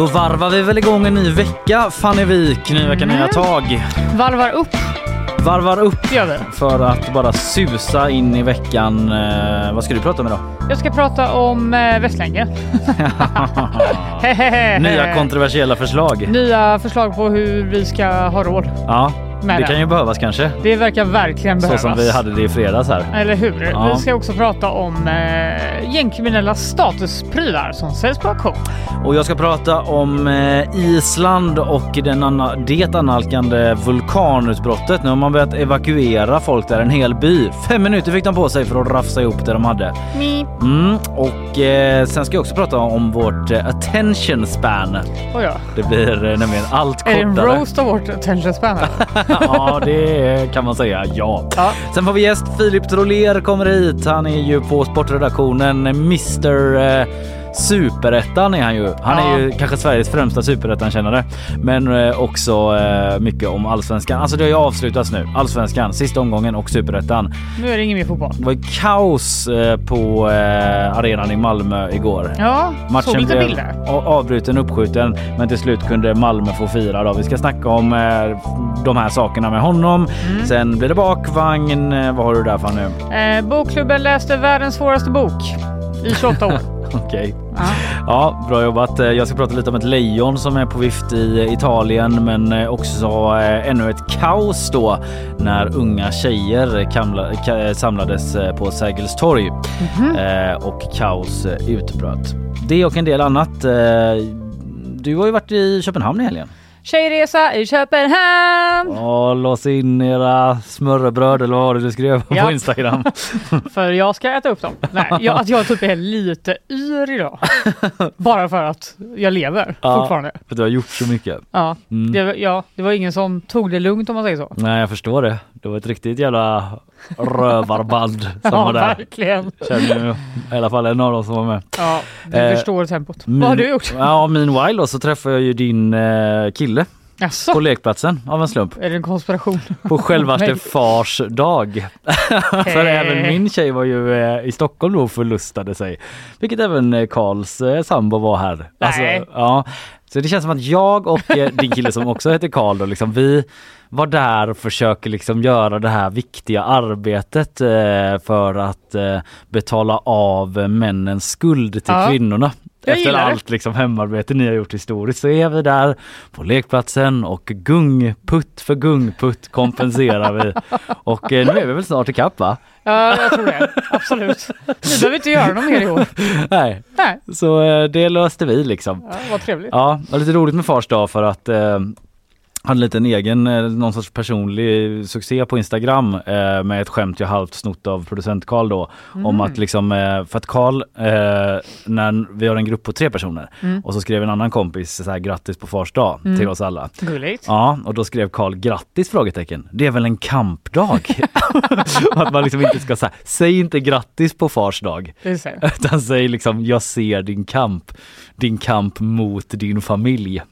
Då varvar vi väl igång en ny vecka, Fanny Wik. Ny vecka, nya tag. Varvar upp Varvar upp gör vi. för att bara susa in i veckan. Eh, vad ska du prata om idag? Jag ska prata om eh, Västlänken. Nya kontroversiella förslag. Nya förslag på hur vi ska ha råd. Ja, Med det det. kan ju behövas kanske. Det verkar verkligen Så behövas. som vi hade det i fredags här. Eller hur? Ja. Vi ska också prata om eh, gängkriminella statusprylar som säljs på auktion. Och jag ska prata om eh, Island och den anna, det annalkande vulkanutbrottet. Nu har man börjat evakuera folk där, en hel by. Fem minuter fick de på sig för att rafsa ihop det de hade. Mm, och eh, sen ska jag också prata om vårt eh, attention span. Oh, ja. Det blir eh, nämligen allt Är det en kortare. roast av vårt attention span? ja, det kan man säga. Ja. Ja. Sen får vi gäst. Filip Troler kommer hit. Han är ju på sportredaktionen. Mr Superettan är han ju. Han är Ja. ju kanske Sveriges främsta superettan-kännare. Men eh, också eh, mycket om allsvenskan. Alltså det har ju avslutats nu. Allsvenskan, sista omgången och superettan. nu är det ingen mer fotboll. Det var kaos eh, på arenan i Malmö igår. Ja, såg lite blev bilder. avbruten, uppskjuten, men till slut kunde Malmö få fira. Då. Vi ska snacka om de här sakerna med honom. Mm. Sen blir det bakvagn. Vad har du där för nu? Eh, bokklubben läste världens svåraste bok i 28 år. Okej. Ja. Ja, bra jobbat. Eh, Jag ska prata lite om ett lejon som är på vift i Italien, men eh, också eh, ännu ett kaos då när unga tjejer samlades på Sergels torg Mhm. eh, och kaos utbröt. Det och en del annat. Du har ju varit i Köpenhamn i helgen. Tjejresa i Köpenhamn! Ja, lås in era smörrebröd eller vad var det du skrev Ja. på Instagram? För jag ska äta upp dem. Nej, jag, att jag typ är lite yr idag. Bara för att jag lever Ja. fortfarande. För du har gjort så mycket. Ja, Mm. det, var- ja, det var ingen som tog det lugnt om man säger så. Nej, jag förstår det. Det var ett riktigt jävla rövarband som Ja, var där. verkligen. Känner ju i alla fall en av dem som var med. Ja, du Eh, förstår tempot. Min- Vad har du gjort? Ja, meanwhile då så träffade jag ju din eh, kille Jaså, på lekplatsen av en slump. är det en konspiration? På självaste fars dag. För även min tjej var ju eh, i Stockholm då och förlustade sig. Vilket även eh, Karls eh, sambo var här. Alltså, Nej. ja. Så det känns som att jag och eh, din kille som också heter Karl då liksom vi var där och försöker liksom göra det här viktiga arbetet eh, för att eh, betala av eh, männens skuld till Ja. kvinnorna. Jag Efter det. allt liksom hemarbete ni har gjort historiskt så är vi där på lekplatsen och gungputt för gungputt kompenserar vi. Och eh, nu är vi väl snart ikapp va? Ja, jag tror det. Absolut. Vi behöver inte göra något mer i år. Nej, Nej, så eh, det löste vi liksom. ja, vad trevligt. Ja, det var lite roligt med Fars dag för att eh, hade en liten egen, eh, någon sorts personlig succé på Instagram eh, med ett skämt jag halvt snott av producent Karl då. Om att liksom, eh, för att Karl, eh, när vi har en grupp på tre personer och så skrev en annan kompis så här, grattis på Fars dag till oss alla. Gulligt. Ja, och då skrev Karl grattis? frågetecken. Det är väl en kampdag? Att man liksom inte ska säga, säg inte grattis på Fars dag. Utan säg liksom, jag ser din kamp. Din kamp mot din familj.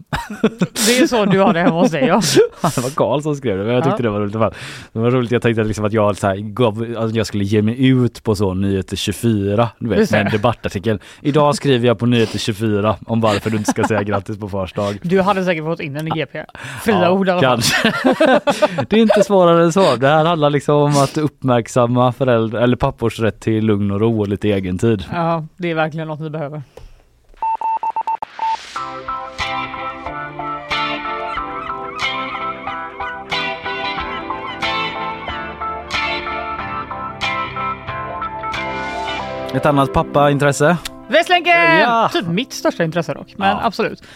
Det är så du har det hemma hos dig. Ja. Det var Karl som skrev det, men jag tyckte Ja. det var roligt. i alla fall. Det var roligt, jag tänkte liksom att jag, så här, gav, att jag skulle ge mig ut på så Nyheter 24, du vet, med en debattartikel. Idag skriver jag på Nyheter 24 om varför du inte ska säga grattis på Fars dag. Du hade säkert fått in den i GP. Fria ord i alla fall. kanske. det är inte svårare än så. Det här handlar liksom om att uppmärksamma föräldrar eller pappors rätt till lugn och ro och lite egen tid. Ja, det är verkligen något ni behöver. Ett annat pappaintresse. Västlänken! Ja. Typ mitt största intresse dock, men Ja. absolut. Eh,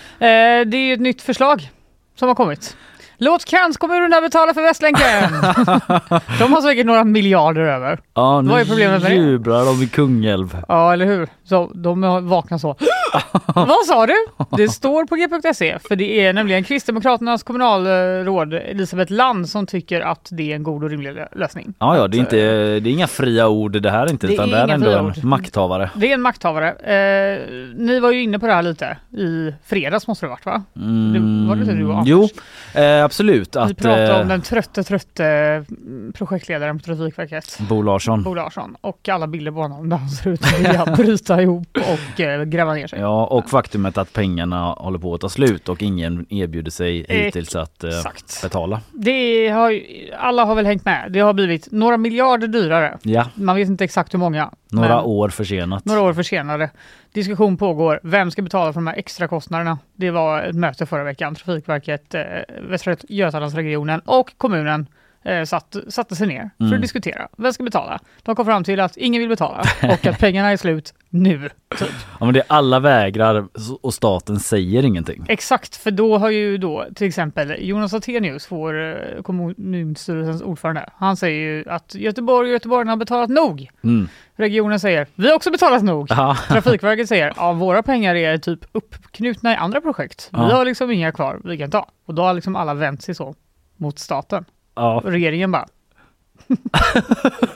det är ju ett nytt förslag som har kommit. Låt kranskommunerna betala för Västlänken! de har säkert några miljarder över. Ja, nu Vad är problemet med det? jublar de i Kungälv. Ja, eller hur? Så de har vaknat så. Vad sa du? Det står på g.se, för det är nämligen Kristdemokraternas kommunalråd Elisabeth Land som tycker att det är en god och rimlig lö- lösning. Ja, ja, det är, inte, det är inga fria ord det här inte, Det utan är det är ändå en ord. makthavare. Det är en makthavare. Eh, ni var ju inne på det här lite i fredags måste det varit va? Det, var det inte du Anders? Jo, eh, absolut. Vi Att pratade om eh, den trötte trötte mm, projektledaren på Trafikverket. Bo Larsson. Bo Larsson och alla bilder på honom där han ser ut att vilja bryta ihop och eh, gräva ner sig. Ja, och faktumet att pengarna håller på att ta slut och ingen erbjuder sig hittills att eh, betala. Det har alla har väl hängt med. Det har blivit några miljarder dyrare. Ja, Man vet inte exakt hur många. några år försenat. Några år försenade. Diskussion pågår. Vem ska betala för de här extra kostnaderna? Det var ett möte förra veckan. Trafikverket, eh, Västra Götalandsregionen och kommunen eh, satt, satte sig ner för Mm. att diskutera. Vem ska betala? De kom fram till att ingen vill betala och att pengarna är slut nu. Typ. Ja, men det är alla vägrar och staten säger ingenting. Exakt, för då har ju då till exempel Jonas Attenius, vår eh, kommunstyrelsens ordförande, han säger ju att Göteborg och Göteborg har betalat nog. Mm. Regionen säger vi har också betalat nog. Ja. Trafikverket säger ja, våra pengar är typ uppknutna i andra projekt. Vi Ja. har liksom inga kvar vi kan ta. Och då har liksom alla vänt sig så mot staten. Ja. Och regeringen bara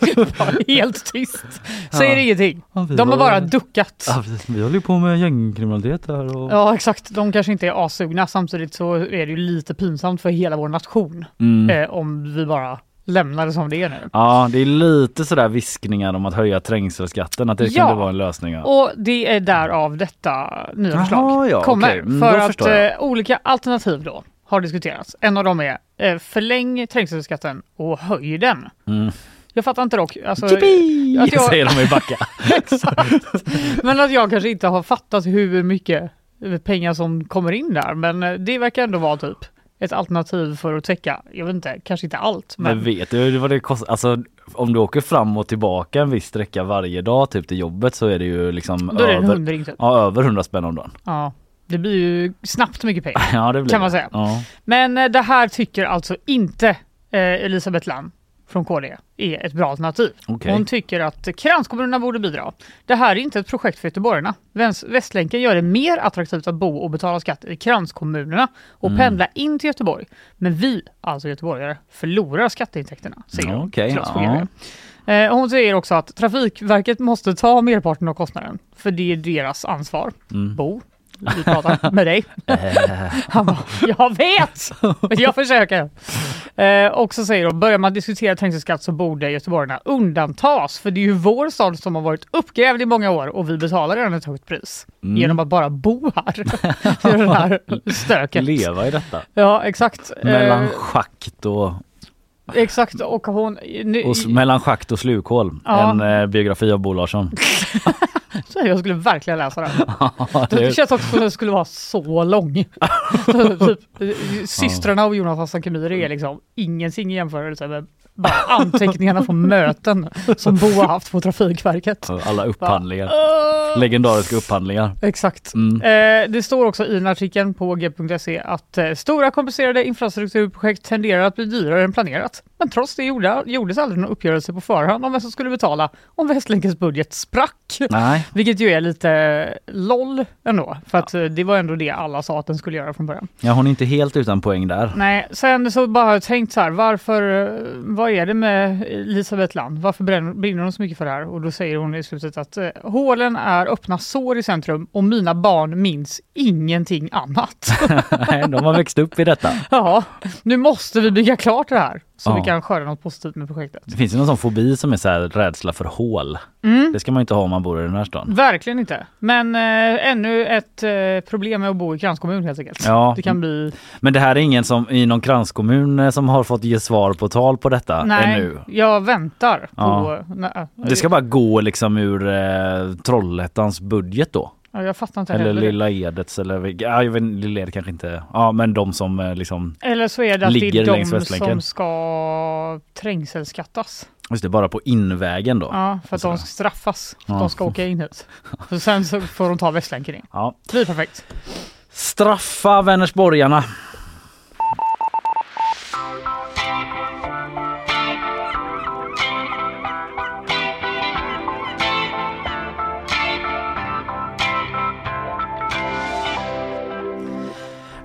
helt tyst. Säger Ja. ingenting. Ja, De har bara duckat. Ja, vi håller ju på med gängkriminalitet här och... Ja exakt, de kanske inte är assugna. Samtidigt så är det ju lite pinsamt för hela vår nation Mm. eh, om vi bara lämnar det som det är nu. Ja, det är lite sådär viskningar om att höja trängselskatten, att det Ja. kunde vara en lösning. Ja. Och det är därav detta nya Jaha, förslag ja, kommer. okej. Mm, för att eh, olika alternativ då har diskuterats. En av dem är förläng trängselskatten och höj den. Mm. Jag fattar inte dock. Alltså, att jag- Säger de i Backa. Exakt. Men att jag kanske inte har fattat hur mycket pengar som kommer in där. Men eh, det verkar ändå vara typ ett alternativ för att täcka, jag vet inte, kanske inte allt. Men Men vet du vad det kostar? Alltså om du åker fram och tillbaka en viss sträcka varje dag typ till jobbet så är det ju liksom då är det en över, hundring typ. ja, över 100 spänn om dagen. Ja. Det blir ju snabbt mycket pengar. Ja det blir Kan man säga. Ja. Men eh, det här tycker alltså inte eh, Elisabeth Lamm från KD är ett bra alternativ. Okej. Hon tycker att kranskommunerna borde bidra. Det här är inte ett projekt för göteborgarna. Västlänken gör det mer attraktivt att bo och betala skatt i kranskommunerna och Mm. pendla in till Göteborg. Men vi, alltså göteborgare, förlorar skatteintäkterna, säger hon ja. Eh, Hon säger också att Trafikverket måste ta merparten av kostnaden, för det är deras ansvar. Mm. Bo, vi pratar med dig. Han bara, jag vet! Jag försöker. Eh, och så säger de, börjar man diskutera trängselskatt så borde göteborgarna undantas. För det är ju vår stad som har varit uppgrävd i många år och vi betalar redan ett högt pris. Mm. Genom att bara bo här. I det här stöket. Leva i detta. Ja, exakt. Mellan Eh, schakt och, exakt. Och hon... Nu, och mellan schakt och slukhål. Ja. En eh, biografi av Bo Larsson. så jag skulle verkligen läsa den. Ja, Det det- känns också som att den skulle vara så lång. typ, eh, systrarna av Jonas Hassan Khemiri är liksom ingenting i jämförelse med bara anteckningarna från möten som Bo har haft på Trafikverket. Alla upphandlingar. Åh! Legendariska upphandlingar. Exakt. Mm. Eh, det står också i en artikeln på g.se att eh, stora komplicerade infrastrukturprojekt tenderar att bli dyrare än planerat. Men trots det gjorde, gjordes aldrig någon uppgörelse på förhand om vem som skulle betala om Västlänkens budget sprack. Nej. Vilket ju är lite LOL ändå. För att eh, det var ändå det alla sa att den skulle göra från början. Ja, hon är inte helt utan poäng där. Nej, sen så bara tänkt så här, varför, eh, vad är det med Elisabeth Land? Varför brinner hon så mycket för det här? Och då säger hon i slutet att eh, hålen är öppna sår i centrum och mina barn minns ingenting annat. Nej, de har växt upp i detta. ja, nu måste vi bygga klart det här så Ja. vi kan skörda något positivt med projektet. Det finns ju någon sån fobi som är så rädsla för hål. Mm. Det ska man inte ha om man bor i den här stan. Verkligen inte. Men eh, ännu ett eh, problem med att bo i kranskommun helt enkelt. Ja. Det kan bli... Men det här är ingen som i någon kranskommun eh, som har fått ge svar på tal på detta Nej, ännu. jag väntar på... Ja. Nej, Det ska bara gå liksom ur eh, Trollhättans budget då. ja, jag fattar inte Eller heller. Lilla Edets eller ja, jag vet, Lilla Edet kanske inte. Ja men de som eh, liksom Eller så är det att det är de som ska trängselskattas. Just det, bara på invägen då. Ja, för att de ska straffas. För Ja. de ska åka in hit. Och sen så får de ta Västlänken in. Ja. Det blir perfekt. Straffa Vänersborgarna.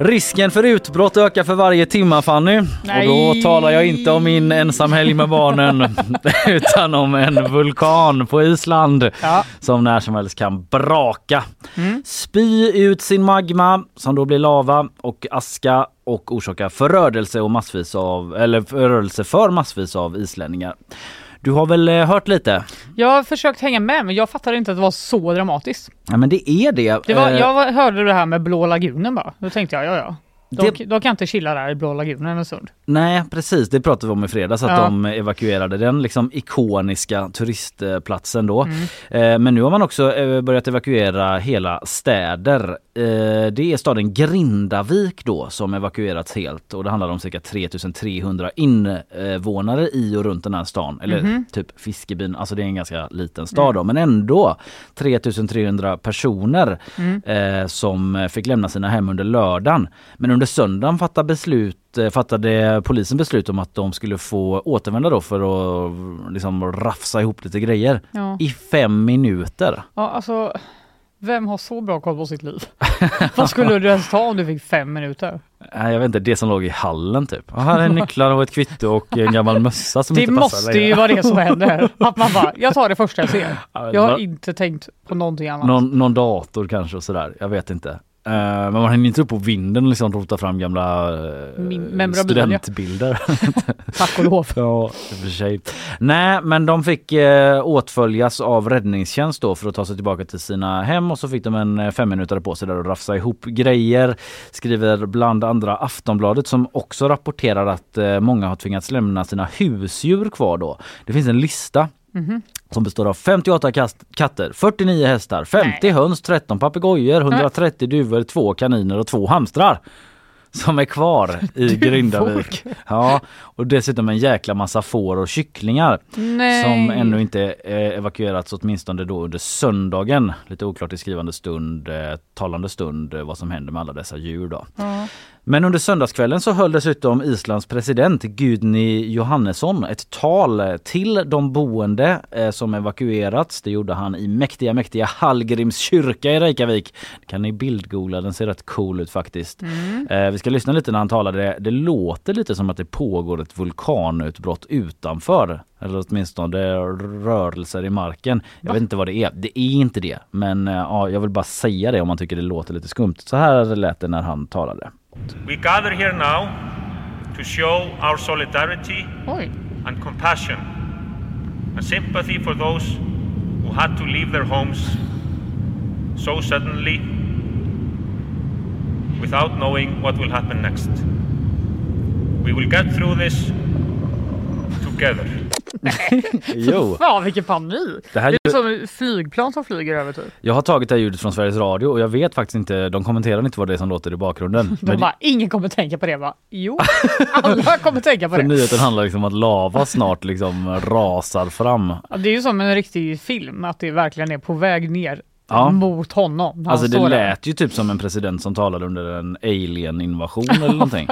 Risken för utbrott ökar för varje timma Fanny. Och då Nej. talar jag inte om min ensamhelg med barnen utan om en vulkan på Island Ja. som när som helst kan braka. Spy ut sin magma som då blir lava och aska och orsaka förödelse och massvis av eller förödelse för massvis av islänningar. Du har väl eh, hört lite? Jag har försökt hänga med men jag fattade inte att det var så dramatiskt. Ja men det är det. Det var, Eh, jag hörde det här med Blå lagunen bara. Då tänkte jag, ja ja. De, Det- de kan inte chilla där i Blå lagunen en stund. Nej precis, det pratade vi om i fredags att Ja. de evakuerade den liksom ikoniska turistplatsen då. Mm. Eh, Men nu har man också eh, börjat evakuera hela städer. Eh, Det är staden Grindavik då som evakuerats helt och det handlar om cirka 3300 invånare i och runt den här stan. Eller Mhm. typ Fiskebyn, alltså det är en ganska liten stad då men ändå 3300 personer Mm. som fick lämna sina hem under lördagen. Men under söndagen fattade, beslut, eh, fattade polisen beslut om att de skulle få återvända då för att liksom rafsa ihop lite grejer. Ja. I fem minuter. Ja, alltså, vem har så bra koll på sitt liv? Vad skulle du ens ta om du fick fem minuter? Nej, jag vet inte, det som låg i hallen typ. Och här är nycklar och ett kvitto och en gammal mössa som Det inte passar måste längre. ju vara det som händer. Att man bara, jag tar det första jag ser. Ja, Jag har inte tänkt på någonting annat. någon, någon dator kanske och sådär, jag vet inte. Eh, men man hinner inte upp på vinden och liksom rota fram gamla uh, studentbilder. Tack och lov. Ja, och för sig. Nej, men de fick eh, åtföljas av räddningstjänst då för att ta sig tillbaka till sina hem och så fick de en fem minuter på sig där att rafsa ihop grejer. Skriver bland andra Aftonbladet som också rapporterar att eh, många har tvingats lämna sina husdjur kvar då. Det finns en lista som består av 58 kast- katter, 49 hästar, 50 höns, 13 papegojor, 130 duvor, två kaniner och två hamstrar. Som är kvar i Grindavik. Ja, och dessutom en jäkla massa får och kycklingar. Nej. Som ännu inte eh, evakuerats åtminstone då under söndagen. Lite oklart i skrivande stund, eh, talande stund eh, vad som händer med alla dessa djur då. Ja. Men under söndagskvällen så höll dessutom Islands president Gudni Johannesson ett tal eh, till de boende eh, som evakuerats. Det gjorde han i mäktiga, mäktiga Hallgrims kyrka i Reykjavik. Det kan ni bildgoogla, den ser rätt cool ut faktiskt. Eh, vi ska lyssna lite när han talade. Det låter lite som att det pågår ett vulkanutbrott utanför. Eller åtminstone rörelser i marken. Jag vet inte vad det är. Det är inte det. Men ja, jag vill bara säga det om man tycker det låter lite skumt. Så här lät det när han talade. We gather here now to show our solidarity Oj. and compassion and sympathy for those who had to leave their homes so suddenly without knowing what will happen next. We will get through this together. Jo. Fan vilken panik. Det här det är som ett flygplan som flyger över typ. Jag har tagit det här ljudet från Sveriges Radio och jag vet faktiskt inte, de kommenterar inte vad det är som låter i bakgrunden. De bara, ingen kommer tänka på det. Bara, jo, alla kommer tänka på för det. nyheten handlar liksom om att lava snart liksom rasar fram. Ja, det är ju som en riktig film, att det verkligen är på väg ner Ja. mot honom. Alltså det där. lät ju typ som en president som talade under en alien-invasion eller någonting.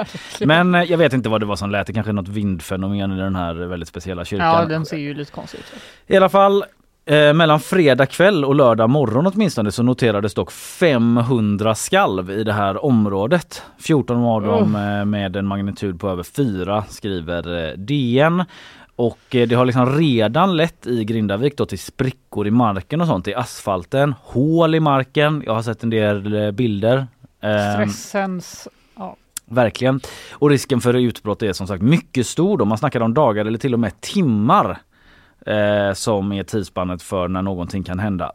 Men eh, jag vet inte vad det var som lät, det kanske är något vindfenomen i den här väldigt speciella Ja, kyrkan. den ser ju lite konstig ut. I alla fall eh, mellan fredag kväll och lördag morgon åtminstone så noterades dock 500 skalv i det här området. 14 av dem eh, med en magnitud på över 4 skriver eh, DN. Och eh, det har liksom redan lett i Grindavik då till sprickor i marken och sånt i asfalten, hål i marken. Jag har sett en del eh, bilder. Ehm, Stressens... Ja. Verkligen. Och risken för utbrott är som sagt mycket stor. Då. Man snackar om dagar eller till och med timmar eh, som är tidsspannet för när någonting kan hända.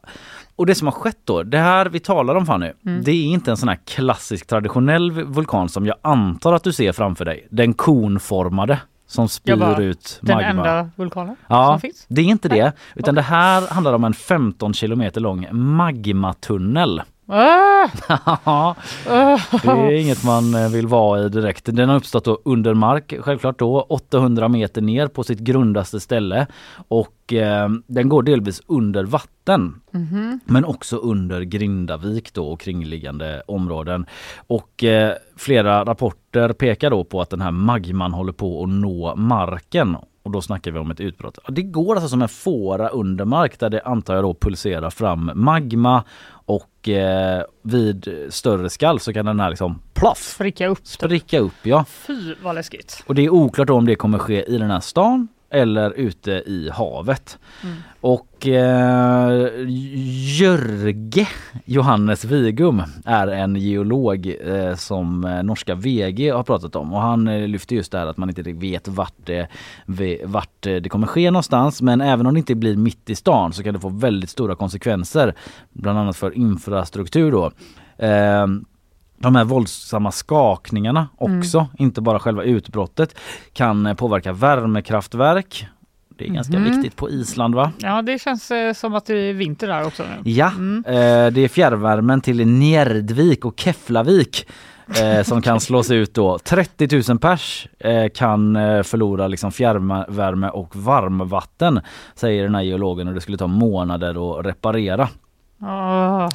Och det som har skett då, det här vi talar om Fanny, det är inte en sån här klassisk traditionell vulkan som jag antar att du ser framför dig. Den konformade som spyr bara, ut Den magma. enda vulkanen Ja, som finns. det är inte det. Utan det här handlar om en 15 kilometer lång magmatunnel. Ah! Det är inget man eh, vill vara i direkt. Den har uppstått under mark, självklart då 800 meter ner på sitt grundaste ställe och eh, den går delvis under vatten. Men också under Grindavik då och kringliggande områden. Och eh, flera rapporter pekar då på att den här magman håller på att nå marken. Och då snackar vi om ett utbrott. Det går alltså som en fåra under mark där det antar jag då pulserar fram magma och eh, vid större skall så kan den här liksom ploff Spricka upp. spricka upp ja. Fy vad läskigt. Och det är oklart om det kommer ske i den här stan eller ute i havet. Och eh, Jörge Johannes Vigum är en geolog eh, som eh, norska VG har pratat om och han eh, lyfter just det här att man inte vet vart det, vart eh, det kommer ske någonstans men även om det inte blir mitt i stan så kan det få väldigt stora konsekvenser bland annat för infrastruktur då. De här våldsamma skakningarna också, inte bara själva utbrottet, kan eh, påverka värmekraftverk. Det är ganska viktigt på Island va? Ja, det känns eh, som att det är vinter där också nu. Ja, eh, det är fjärrvärmen till Njerdvik och Keflavik eh, som kan slås ut då. 30 000 pers eh, kan eh, förlora liksom fjärrvärme och varmvatten säger den här geologen och det skulle ta månader att reparera. Ah,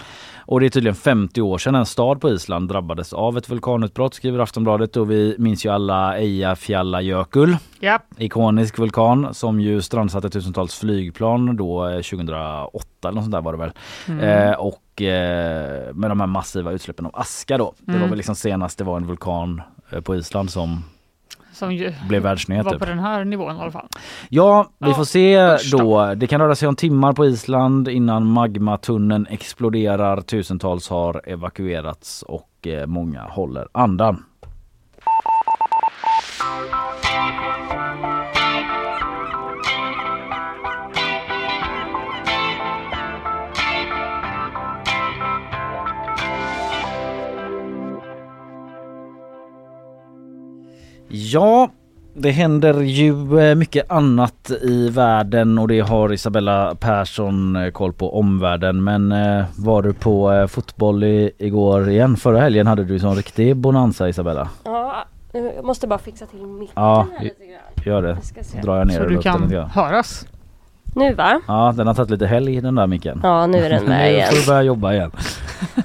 Och det är tydligen 50 år sedan en stad på Island drabbades av ett vulkanutbrott skriver Aftonbladet och vi minns ju alla Eyjafjallajökull. ja, Ikonisk vulkan som ju strandsatte tusentals flygplan då eh, 2008 eller något sånt där var det väl. Eh, och eh, med de här massiva utsläppen av aska då. Det var väl liksom senast det var en vulkan eh, på Island som som ju blev världsnyhet. var på den här nivån i alla fall. Ja, vi Ja, får se då. då. Det kan röra sig om timmar på Island innan magmatunneln exploderar. Tusentals har evakuerats och eh, många håller andan. Ja, det händer ju eh, mycket annat i världen och det har Isabella Persson eh, koll på omvärlden. Men eh, var du på fotboll i, igår igen? Förra helgen hade du sån riktig bonanza Isabella. Ja, nu- jag måste bara fixa till micken Ja, här lite grann. Gör det. Så drar jag ner Så du kan lite grann. höras. Nu va? Ja, den har tagit lite helg den där micken. Ja, nu är den med Nu igen. får du börja jobba igen.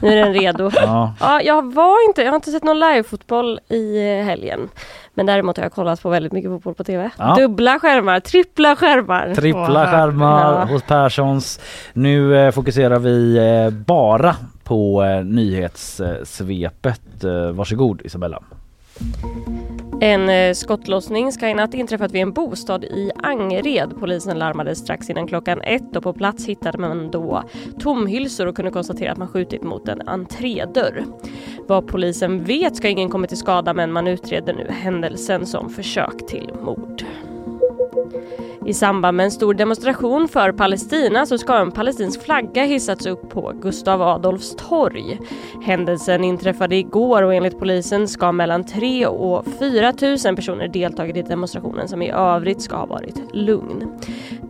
Nu är den redo. Ja. Ja, jag var inte, jag har inte sett någon livefotboll i helgen. Men däremot har jag kollat på väldigt mycket fotboll på TV. Ja. Dubbla skärmar, trippla skärmar. Trippla Åh, skärmar ja. hos Perssons. Nu eh, fokuserar vi eh, bara på eh, nyhetssvepet. Eh, varsågod Isabella. En eh, skottlossning ska i natt inträffat vid en bostad i Angered. Polisen larmade strax innan klockan ett och på plats hittade man då tomhylsor och kunde konstatera att man skjutit mot en entrédörr. Vad polisen vet ska ingen kommit till skada men man utreder nu händelsen som försök till mord. I samband med en stor demonstration för Palestina så ska en palestinsk flagga hissats upp på Gustav Adolfs torg. Händelsen inträffade igår och enligt polisen ska mellan 3 och 4 000 personer deltagit i demonstrationen som i övrigt ska ha varit lugn.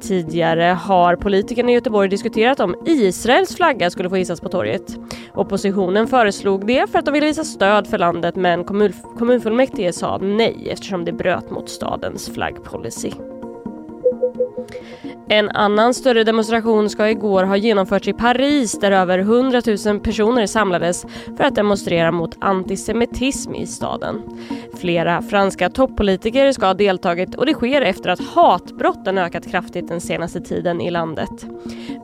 Tidigare har politikerna i Göteborg diskuterat om Israels flagga skulle få hissas på torget. Oppositionen föreslog det för att de ville visa stöd för landet men kommun, kommunfullmäktige sa nej eftersom det bröt mot stadens flaggpolicy. En annan större demonstration ska igår ha genomförts i Paris där över 100 000 personer samlades för att demonstrera mot antisemitism i staden. Flera franska toppolitiker ska ha deltagit och det sker efter att hatbrotten ökat kraftigt den senaste tiden i landet.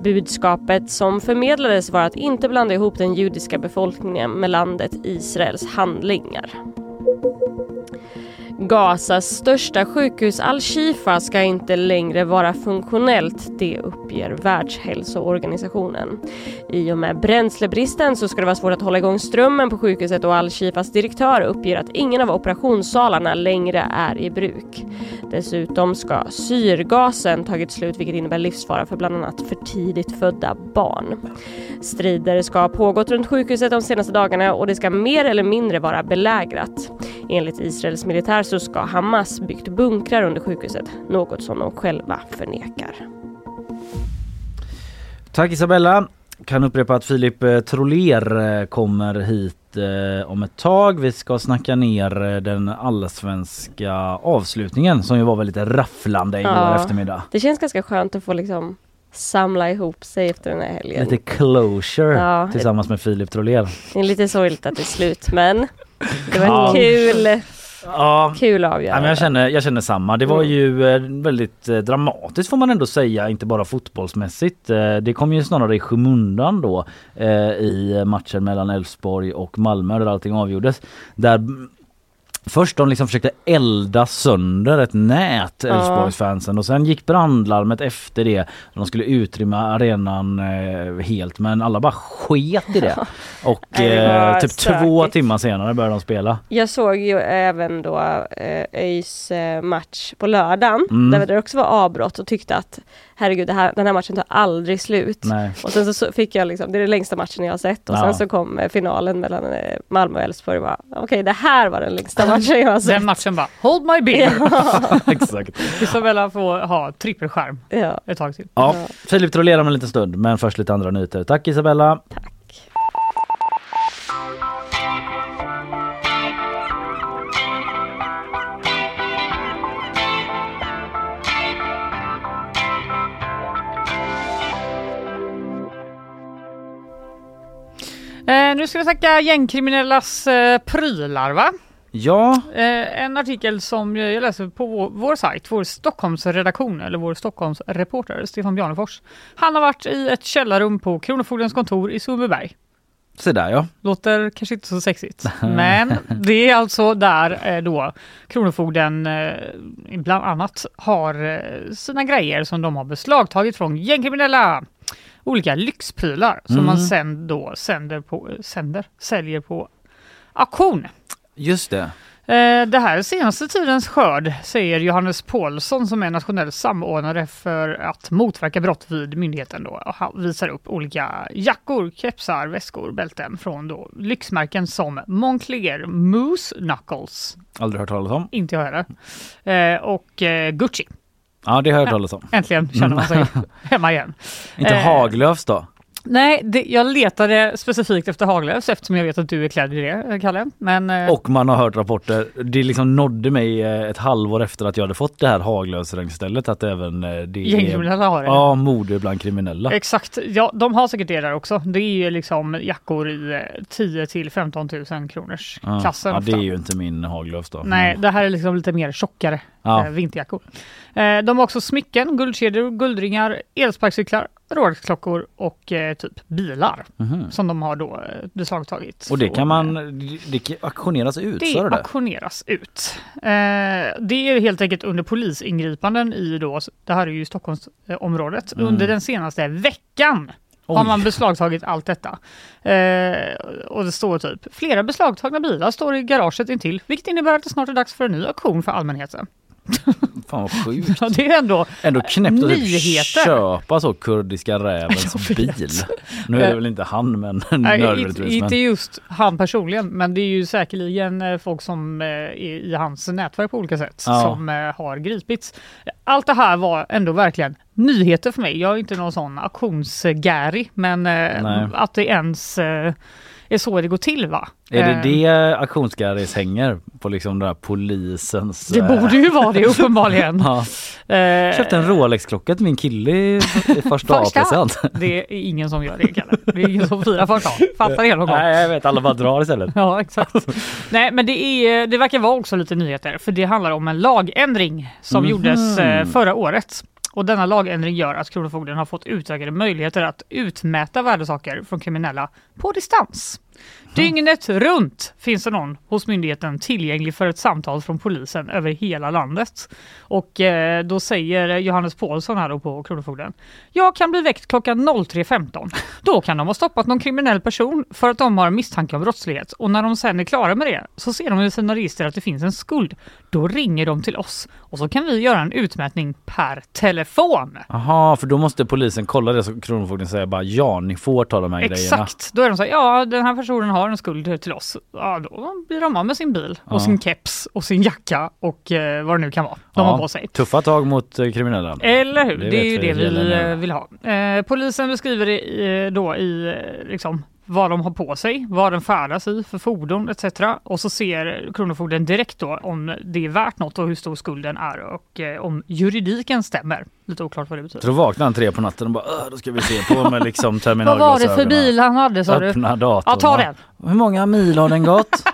Budskapet som förmedlades var att inte blanda ihop den judiska befolkningen med landet Israels handlingar. Gazas största sjukhus Al-Shifa ska inte längre vara funktionellt, det uppger Världshälsoorganisationen. I och med bränslebristen så ska det vara svårt att hålla igång strömmen på sjukhuset och Al-Shifas direktör uppger att ingen av operationssalarna längre är i bruk. Dessutom ska syrgasen tagit slut vilket innebär livsfara för bland annat för tidigt födda barn. Strider ska ha pågått runt sjukhuset de senaste dagarna och det ska mer eller mindre vara belägrat. Enligt Israels militär så ska Hamas byggt bunkrar under sjukhuset, något som de själva förnekar. Tack Isabella. Kan upprepa att Filip eh, Troler eh, kommer hit eh, om ett tag. Vi ska snacka ner den allsvenska avslutningen som ju var väldigt rafflande igår Ja. eftermiddag. Det känns ganska skönt att få liksom samla ihop sig efter den här helgen. Lite closure Ja. tillsammans med Filip Troler. Det är lite sorgligt att det är slut men det var Ja. kul, Ja, kul att Ja, jag, känner, jag känner samma. Det var Mm. ju eh, väldigt eh, dramatiskt får man ändå säga, inte bara fotbollsmässigt. Eh, det kom ju snarare i skymundan då i matchen mellan Elfsborg och Malmö där allting avgjordes. Där Först de liksom försökte elda sönder ett nät. Elfsborgsfansen och sen gick brandlarmet efter det. De skulle utrymma arenan eh, helt men alla bara sket i det. Och eh, typ två timmar senare började de spela. Jag såg ju även då eh, ÖIS eh, match på lördagen Mm. där det också var avbrott och tyckte att herregud det här, den här matchen tar aldrig slut. Nej. Och sen så- fick jag liksom, det är den längsta matchen jag har sett och Ja. sen så kom eh, finalen mellan eh, Malmö och Elfsborg och bara okej det här var den längsta matchen jag har sett. Den matchen bara, hold my beer. Exakt. Isabella får ha trippelskärm Ja. ett tag till. Ja, Ja. Filip Troler om en liten stund men först lite andra nyheter. Tack Isabella! Tack. Eh, nu ska vi snacka gängkriminellas eh, prylar va? Ja, Eh, en artikel som jag läser på vår, vår sajt, vår Stockholmsredaktion eller vår Stockholmsreporter Stefan Bjarnefors. Han har varit i ett källarrum på Kronofogdens kontor i Sundbyberg. se där ja. Låter kanske inte så sexigt, men det är alltså där eh, då Kronofogden eh, bland annat har eh, sina grejer som de har beslagtagit från gängkriminella. Olika lyxprylar som Mm. man sen då sänder på, sänder, säljer på auktion. Just det. Eh, Det här är senaste tidens skörd, säger Johannes Paulsson som är nationell samordnare för att motverka brott vid myndigheten. Då. Och Han visar upp olika jackor, kepsar, väskor, bälten från då lyxmärken som Moncler, Moose Knuckles, Aldrig hört talas om. inte jag heller, eh, och eh, Gucci. Ja det har jag hört talas om. Äntligen känner man sig hemma igen. Inte Eh, Haglöfs då? Nej, det, jag letade specifikt efter Haglöfs eftersom jag vet att du är klädd i det, Kalle. Men, eh, Och man har hört rapporter. Det liksom nådde mig eh, ett halvår efter att jag hade fått det här Haglöfsregnstället att även eh, det är gängkriminella har det. ja, mode bland kriminella. Exakt, ja de har säkert det där också. Det är ju liksom jackor i eh, 10 till 15 000 kronors Ja. klassen. Ja, det är ju inte min Haglöfs då. Nej, Men- det här är liksom lite mer tjockare Ja. vinterjackor. De har också smycken, guldkedjor, guldringar, elsparkcyklar, Rolex-klockor och eh, typ bilar Mhm. som de har då eh, beslagtagit. Och det kan man, eh, det, auktioneras ut, det det? auktioneras ut. Eh, det är helt enkelt under polisingripanden i då, det här är ju Stockholmsområdet, Mm. under den senaste veckan har Oj. man beslagtagit allt detta. Eh, och det står typ, flera beslagtagna bilar står i garaget intill, vilket innebär att det snart är dags för en ny auktion för allmänheten. Fan vad sjukt. Ja, det är ändå Ändå knäppt att typ köpa så kurdiska rävens bil. Nu är det Eh, väl inte han men nödvändigtvis. inte just han personligen, men det är ju säkerligen eh, folk som eh, är i hans nätverk på olika sätt Ja. som har gripits. Allt det här var ändå verkligen nyheter för mig. Jag är inte någon sån auktionsgäri, men Nej. att det ens är så det går till va? är det Eh, det auktionsgarris hänger på liksom den här polisens... Det eh, borde ju vara det uppenbarligen. Ja. Eh, Köpte en Rolex-klocka till min kille i, första Första. A-present. Det är ingen som gör det, Kalle. Det är ingen som firar första. Fattar det någon gång? Nej jag vet, alla bara drar istället. Ja, exakt. Nej, men det, är, det verkar vara också lite nyheter, för det handlar om en lagändring som Mhm. gjordes eh, förra året. Och denna lagändring gör att Kronofogden har fått utökade möjligheter att utmäta värdesaker från kriminella på distans. Dygnet runt finns det någon hos myndigheten tillgänglig för ett samtal från polisen över hela landet. Och eh, då säger Johannes Paulsson här på Kronofogden. Jag kan bli väckt klockan 03.15. Då kan de ha stoppat någon kriminell person för att de har misstanke om brottslighet. Och när de sen är klara med det så ser de i sina register att det finns en skuld. Då ringer de till oss och så kan vi göra en utmätning per telefon. Jaha, för då måste polisen kolla det så Kronofogden säger bara ja, ni får ta de här grejerna. Exakt, då är de så här, ja den här personen har en skuld till oss, ja då blir de av med sin bil Ja. och sin keps och sin jacka och eh, vad det nu kan vara de Ja, har på sig. Tuffa tag mot eh, kriminella. Eller hur? Det Det, är ju vi det vi eh, vill ha. Eh, polisen beskriver det i, då i eh, liksom, vad de har på sig, vad den färdas i för fordon etc. Och så ser Kronofogden direkt då om det är värt något och hur stor skulden är och eh, om juridiken stämmer. Lite oklart vad det betyder. Så då vaknar han tre på natten och bara "Åh, då ska vi se på med liksom Vad terminalglasögonen. var det för bil han hade sa du? Öppna datorn. Ja, ta den. Hur många mil har den gått?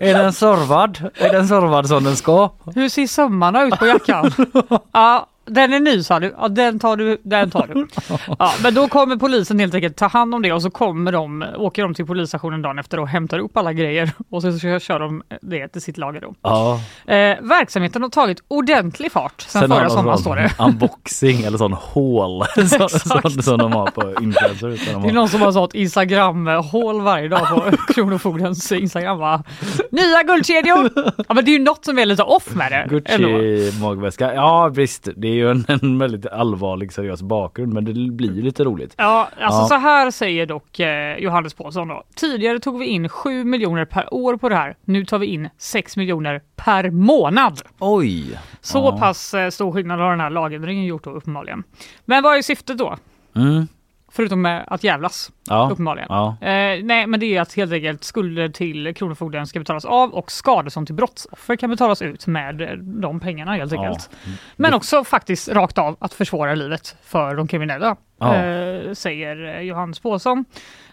är den servad? Är den servad som den ska? Hur ser sömmarna ut på jackan? ja, den är ny sa du. Ja, den tar du. Den tar du. Ja, men då kommer polisen helt enkelt ta hand om det och så kommer de, åker de till polisstationen dagen efter och hämtar upp alla grejer och så kör, kör de det till sitt lager då. Ja. Eh, verksamheten har tagit ordentlig fart sen, har förra sommaren står det. Unboxing eller sån haul som, som, som de har på influencers. de Det är någon som har sånt Instagram-hål varje dag på Kronofogdens Instagram. Va? Nya guldkedjor! Ja men det är ju något som är lite off med det. Gucci magväska. Ja visst, det är ju en, en väldigt allvarlig seriös bakgrund men det blir ju lite roligt. Ja, alltså Ja. så här säger dock eh, Johannes Pålsson då. Tidigare tog vi in 7 miljoner per år på det här. Nu tar vi in 6 miljoner per månad. Oj! Så Ja. pass eh, stor skillnad har den här lagändringen gjort då uppenbarligen. Men vad är syftet då? Mm. Förutom med att jävlas Ja. uppenbarligen. Ja. Eh, nej, men det är att helt enkelt skulder till Kronofogden ska betalas av och skadestånd till brottsoffer kan betalas ut med eh, de pengarna helt Ja. enkelt. Men också faktiskt rakt av att försvåra livet för de kriminella, eh, säger Johannes Pålsson.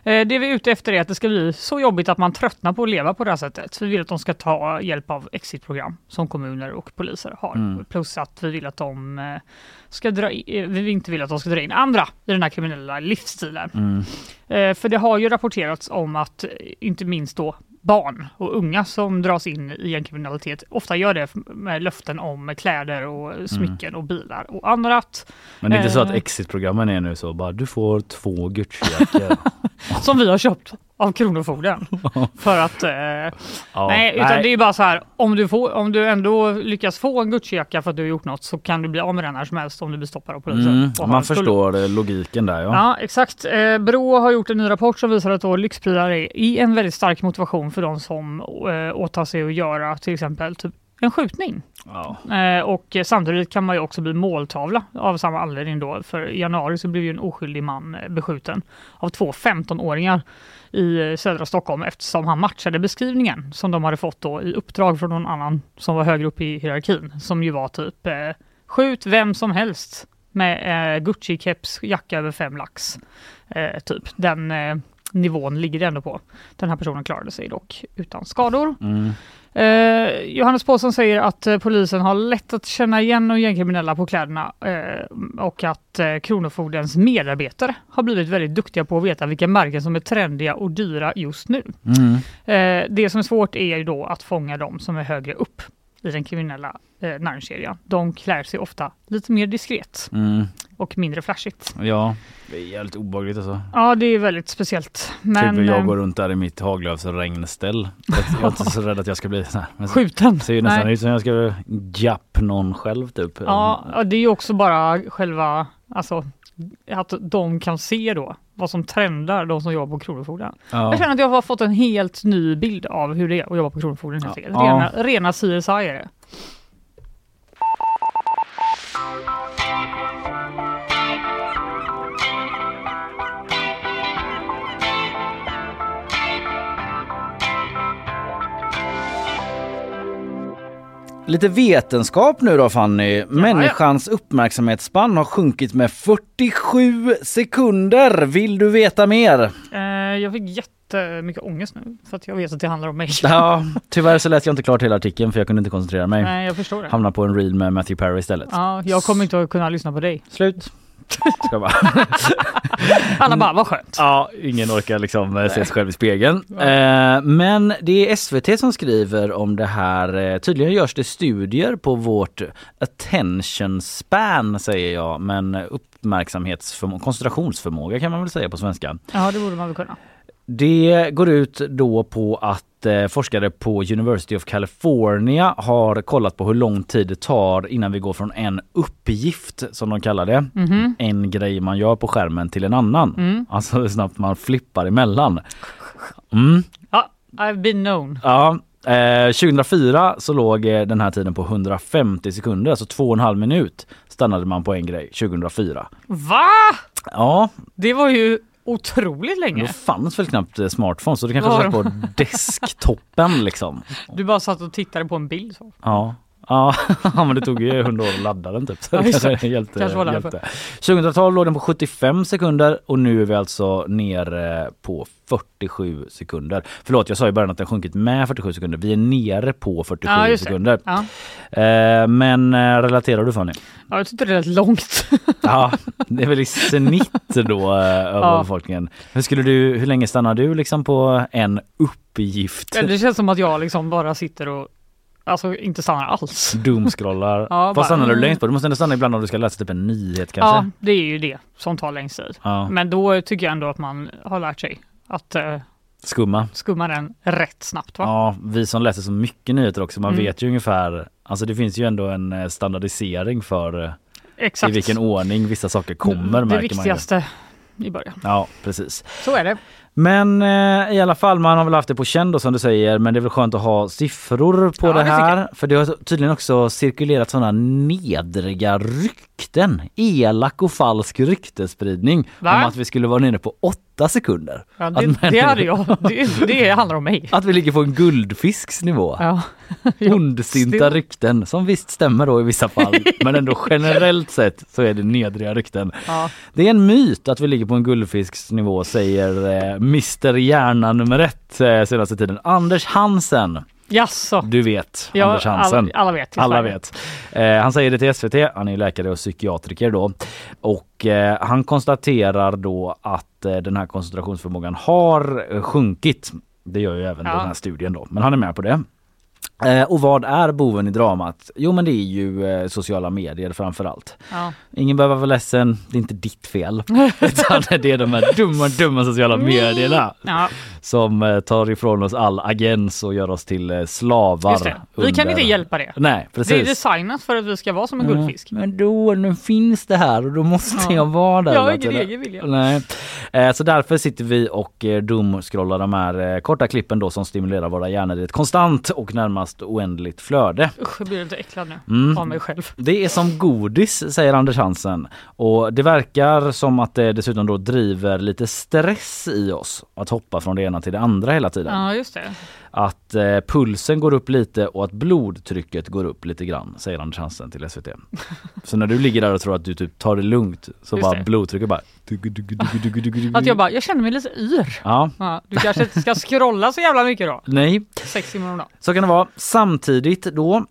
Eh, det vi är ute efter är att det ska bli så jobbigt att man tröttnar på att leva på det här sättet. Vi vill att de ska ta hjälp av exitprogram som kommuner och poliser har. Mm. Plus att vi vill att de eh, ska dra i, eh, vi inte vill att de ska dra in andra i den här kriminella livsstilen. Mm. För det har ju rapporterats om att inte minst då barn och unga som dras in i gängkriminalitet ofta gör det med löften om kläder och smycken och bilar och annat. Men det är inte så att Eh. exitprogrammen är nu så bara du får två Gucci-jackor. Som vi har köpt av Kronofogden. För att, eh, Ja, nej, utan det är bara så här, om du, får, om du ändå lyckas få en Gucci-jacka för att du har gjort något så kan du bli av med den när som helst om du blir stoppad av polisen. Mm, man förstår logiken där ja. Ja, exakt. Eh, Brå har gjort en ny rapport som visar att då lyxprylar är en väldigt stark motivation för de som eh, åtar sig att göra till exempel typ en skjutning. Ja. Eh, och samtidigt kan man ju också bli måltavla av samma anledning då. För i januari så blev ju en oskyldig man eh, beskjuten av två 15-åringar i eh, södra Stockholm eftersom han matchade beskrivningen som de hade fått då i uppdrag från någon annan som var högre upp i hierarkin. Som ju var typ eh, skjut vem som helst med eh, Gucci-keps, jacka över fem lax. Eh, typ den eh, nivån ligger det ändå på. Den här personen klarade sig dock utan skador. Mm. Eh, Johannes Pålsson säger att eh, polisen har lätt att känna igen de gängkriminella på kläderna eh, och att eh, Kronofogdens medarbetare har blivit väldigt duktiga på att veta vilka märken som är trendiga och dyra just nu. Mm. Eh, det som är svårt är ju då att fånga de som är högre upp i den kriminella eh, näringskedjan. De klär sig ofta lite mer diskret Mm. Och mindre flashigt. Ja, det är jävligt obehagligt alltså. Ja, det är väldigt speciellt. Men typ jag eh, går runt där i mitt Haglöfs regnställ. Jag är inte så rädd att jag ska bli så här. Skjuten. ser ju nästan Nej. ut som jag ska japp någon själv typ. Ja, det är ju också bara själva, alltså att de kan se då vad som trendar, de som jobbar på Kronofogden. Ja. Jag känner att jag har fått en helt ny bild av hur det är att jobba på Kronofogden. Ja. Rena, rena CSI är det. Lite vetenskap nu då Fanny. Människans uppmärksamhetsspann har sjunkit med 47 sekunder. Vill du veta mer? Eh, jag fick jättemycket ångest nu för att jag vet att det handlar om mig. Ja, tyvärr så läste jag inte klart hela artikeln för jag kunde inte koncentrera mig. Nej, jag förstår det. Hamnar på en reel med Matthew Perry istället. Ja, jag kommer inte att kunna lyssna på dig. Slut. Ska bara. Alla bara, vad skönt. Ja, ingen orkar liksom eh, se sig själv i spegeln. Eh, men det är SVT som skriver om det här. Eh, tydligen görs det studier på vårt attention span säger jag, men uppmärksamhetsförmåga, koncentrationsförmåga kan man väl säga på svenska. Ja, det borde man väl kunna. Det går ut då på att eh, forskare på University of California har kollat på hur lång tid det tar innan vi går från en uppgift som de kallar det, Mhm. en grej man gör på skärmen till en annan. Mm. Alltså hur snabbt man flippar emellan. Mm. Ja, I've been known. Ja, eh, 2004 så låg eh, den här tiden på 150 sekunder, alltså två och en halv minut stannade man på en grej 2004. Va? Ja, Det var ju otroligt då länge. fanns väl knappt eh, smartphones så det kanske satt på desktoppen liksom. Du bara satt och tittade på en bild. Så. Ja. Ja, men det tog ju 100 år att ladda den typ. Så det kanske hjälpte, Kanske var därför. hjälpte. 2012 låg den på 75 sekunder och nu är vi alltså nere på 47 sekunder. Förlåt, jag sa i början att den sjunkit med 47 sekunder. Vi är nere på 47 Ja, sekunder. Ja. Eh, men eh, relaterar du Fanny? ja, jag tyckte det lät långt. Ja, det är väl i snitt då eh, över Ja. befolkningen. Hur, skulle du, hur länge stannar du liksom på en uppgift? Det känns som att jag liksom bara sitter och alltså inte stannar alls. Doomscrollar. Ja, Vad stannar du längst på? Du måste ändå stanna ibland om du ska läsa typ en nyhet Ja, kanske? det är ju det som tar längst tid. Ja. Men då tycker jag ändå att man har lärt sig att eh, Skumma. skumma den rätt snabbt. Va? Ja, vi som läser så mycket nyheter också, man Mm. vet ju ungefär, alltså det finns ju ändå en eh, standardisering för eh, Exakt. i vilken ordning vissa saker kommer Det märker man ju. viktigaste i början. Ja, precis. Så är det. Men eh, i alla fall, man har väl haft det på känn då som du säger, men det är väl skönt att ha siffror på Ja, det det här. För det har tydligen också cirkulerat sådana nedriga rykten, elak och falsk ryktespridning Va? om att vi skulle vara nere på åtta sekunder. Ja, det, det människor- hade jag. Det, det handlar om mig. Att vi ligger på en guldfisks nivå. Ja. Ondsinta rykten som visst stämmer då i vissa fall men ändå generellt sett så är det nedriga rykten. Ja. Det är en myt att vi ligger på en guldfisks nivå säger eh, Mr Hjärna nummer ett eh, senaste tiden. Anders Hansen. Jaså? Du vet Ja, Anders Hansen. alla- alla vet Alla vet. Eh, han säger det till SVT. Han är läkare och psykiatriker då. Och eh, han konstaterar då att eh, den här koncentrationsförmågan har sjunkit. Det gör ju även Ja. den här studien då. Men han är med på det. Eh, och vad är boven i dramat? Jo men det är ju eh, sociala medier framförallt. Ja. Ingen behöver vara ledsen, det är inte ditt fel. Utan det är de här dumma, dumma sociala medierna Ja, som eh, tar ifrån oss all agens och gör oss till eh, slavar. just det. Vi kan under- inte hjälpa det. Nej, precis. Det är designat för att vi ska vara som en guldfisk. Ja, Men då, nu finns det här och då måste Ja. jag vara där. Jag har ingen egen vilja. Nej. Eh, Så därför sitter vi och doomscrollar de här korta klippen då som stimulerar våra hjärnor i ett konstant och närmast oändligt flöde. Usch, jag blir lite äcklad nu Mm. av mig själv. Det är som godis säger Anders Hansen och det verkar som att det dessutom då driver lite stress i oss att hoppa från det ena till det andra hela tiden. Ja, just det. Att eh, pulsen går upp lite och att blodtrycket går upp lite grann säger Anders Hansen till SVT. Så när du ligger där och tror att du typ tar det lugnt så Just bara det. blodtrycket bara... Att jag bara, jag känner mig lite yr. Ja, Ja, du kanske inte ska scrolla så jävla mycket då? nej. Sex timmar om dagen. Så kan det vara. Samtidigt då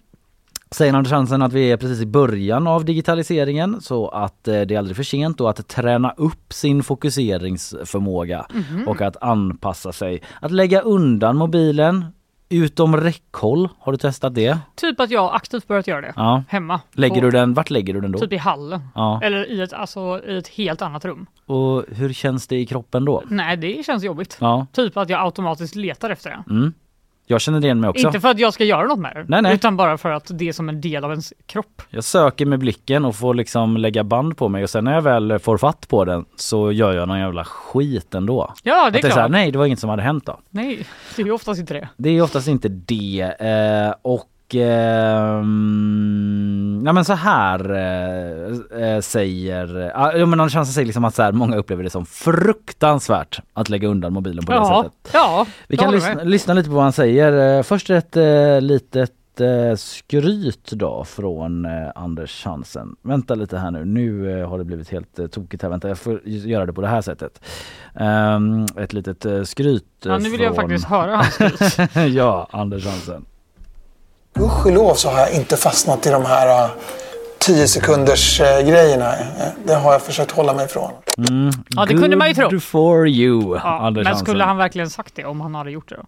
säger Anders Hansen att vi är precis i början av digitaliseringen så att eh, det är aldrig för sent då att träna upp sin fokuseringsförmåga Mhm. och att anpassa sig. Att lägga undan mobilen utom räckhåll. Har du testat det? Typ att jag aktivt börjat göra det. Ja. Hemma. Lägger du den, vart lägger du den då? Typ i hallen. Ja. Eller i ett, alltså, i ett helt annat rum. Och hur känns det i kroppen då? Nej, det känns jobbigt. Ja. Typ att jag automatiskt letar efter det. Mm. Jag känner igen mig också. Inte för att jag ska göra något med det, Nej, nej. utan bara för att det är som en del av ens kropp. Jag söker med blicken och får liksom lägga band på mig och sen när jag väl får fatt på den så gör jag någon jävla skit ändå. Ja, det är det är så här, klart. nej det var inget som hade hänt då. Nej, det är ju oftast inte det. Det är oftast inte det eh, och ehm, ja men så här eh, eh, säger, ja men Anders Hansen säger liksom att så här, många upplever det som fruktansvärt att lägga undan mobilen på det Ja, sättet. ja. Vi jag kan lyssna, lyssna lite på vad han säger. Eh, Först ett eh, litet eh, skryt då från eh, Anders Hansen. Vänta lite här nu, nu eh, har det blivit helt eh, tokigt här. Vänta, jag får göra det på det här sättet. Ehm, ett litet eh, skryt eh, Ja, nu vill jag från... faktiskt höra hans skryt. ja, Anders Hansen. Gudskelov så har jag inte fastnat i de här 10 sekunders eh, grejerna. Det har jag försökt hålla mig ifrån. Mm, Ja, det kunde man ju tro. Good for you, Ja, Anders men Hansen. skulle han verkligen sagt det om han hade gjort det då?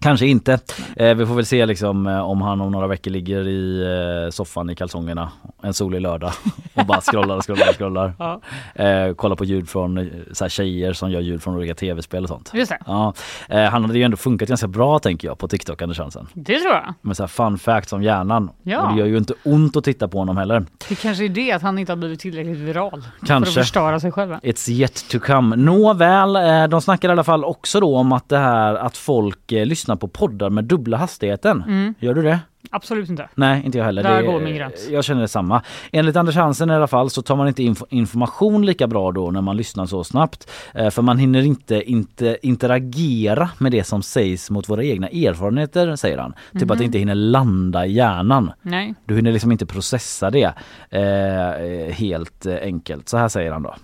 Kanske inte. Eh, vi får väl se liksom eh, om han om några veckor ligger i eh, soffan i kalsongerna en solig lördag och bara scrollar och scrollar och scrollar. Ja. Eh, kollar på ljud från eh, så här, tjejer som gör ljud från olika tv-spel och sånt. Just det. Ja, eh, han hade ju ändå funkat ganska bra tänker jag på TikTok Anders Hansen. Det tror jag. Med så här fun facts om hjärnan. Ja. Och det gör ju inte ont att titta på honom heller. Det kanske är det att han inte har blivit tillräckligt viral. Kanske. För att förstöra sig själv. It's yet to come. Nåväl, de snackar i alla fall också då om att det här att folk eh, lyssnar på poddar med dubbla hastigheten. Mm. Gör du det? Absolut inte. Nej, inte jag heller. Där Det- går min gräns. Jag känner detsamma. Enligt Anders Hansen i alla fall så tar man inte inf- information lika bra då när man lyssnar så snabbt. Eh, För man hinner inte, inte interagera med det som sägs mot våra egna erfarenheter, säger han. Typ att det Mhm. inte hinner landa i hjärnan. Nej. Du hinner liksom inte processa det eh, helt eh, enkelt. Så här säger han då.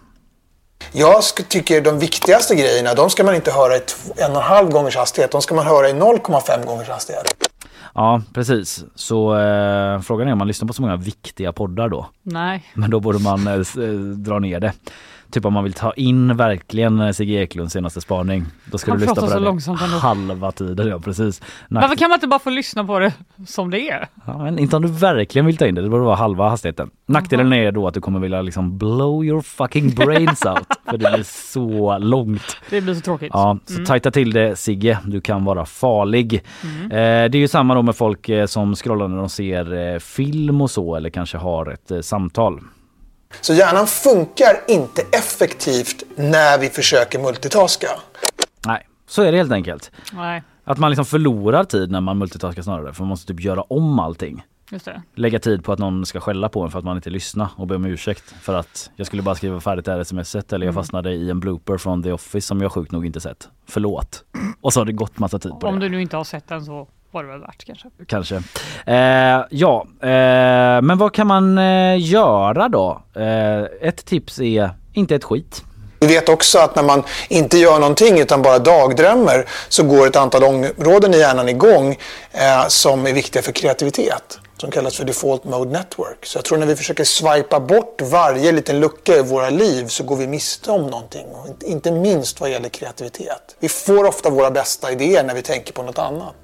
Jag tycker de viktigaste grejerna, de ska man inte höra i en och en halv gångers hastighet. De ska man höra i 0,5 gångers hastighet. Ja precis. Så eh, frågan är om man lyssnar på så många viktiga poddar då. Nej. Men då borde man eh, eh, dra ner det. Typ om man vill ta in verkligen eh, Sigge Eklunds senaste spaning. Då ska Han du lyssna på så den långsamt ändå. halva tiden. Ja precis. Nack- Varför kan man inte bara få lyssna på det som det är? ja, men inte om du verkligen vill ta in det. Det borde vara halva hastigheten. Nackdelen är då att du kommer vilja liksom blow your fucking brains out. För det blir så långt. Det blir så tråkigt. Ja, så Mm. tajta till det Sigge, du kan vara farlig. Mm. Eh, det är ju samma då med folk eh, som scrollar när de ser eh, film och så eller kanske har ett eh, samtal. Så hjärnan funkar inte effektivt när vi försöker multitaska. Nej, så är det helt enkelt. Nej, Att man liksom förlorar tid när man multitaskar snarare för man måste typ göra om allting. just det. Lägga tid på att någon ska skälla på en för att man inte lyssnar och be om ursäkt för att jag skulle bara skriva färdigt det här smset eller jag Mm. fastnade i en blooper från The Office som jag sjukt nog inte sett. Förlåt. Och så har det gått massa tid på Om det. du nu inte har sett den så var det väl värt kanske. Kanske. Eh, ja, eh, men vad kan man eh, göra då? Eh, ett tips är inte ett skit. Vi vet också att när man inte gör någonting utan bara dagdrömmer så går ett antal områden i hjärnan igång eh, som är viktiga för kreativitet. Som kallas för default mode network. Så jag tror när vi försöker swipa bort varje liten lucka i våra liv så går vi miste om någonting. Och inte- inte minst vad gäller kreativitet. Vi får ofta våra bästa idéer när vi tänker på något annat.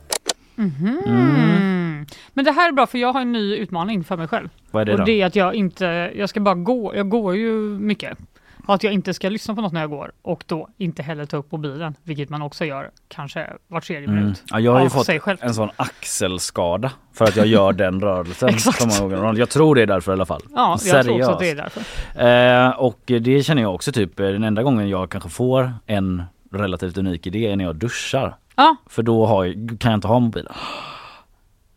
Mhm. Men det här är bra för jag har en ny utmaning för mig själv. Vad är det och då? det är att jag inte, jag ska bara gå, jag går ju mycket. Och att jag inte ska lyssna på något när jag går och då inte heller ta upp mobilen, vilket man också gör kanske var tredje Mm. minut. Ja, jag har ju fått en sån axelskada för att jag gör den rörelsen Exakt. gånger. Jag tror det är därför i alla fall. Ja, jag tror också att det är därför. Eh, och det känner jag också typ eh, den enda gången jag kanske får en relativt unik idé är när jag duschar. Ja. För då har kan jag inte ha mobilen.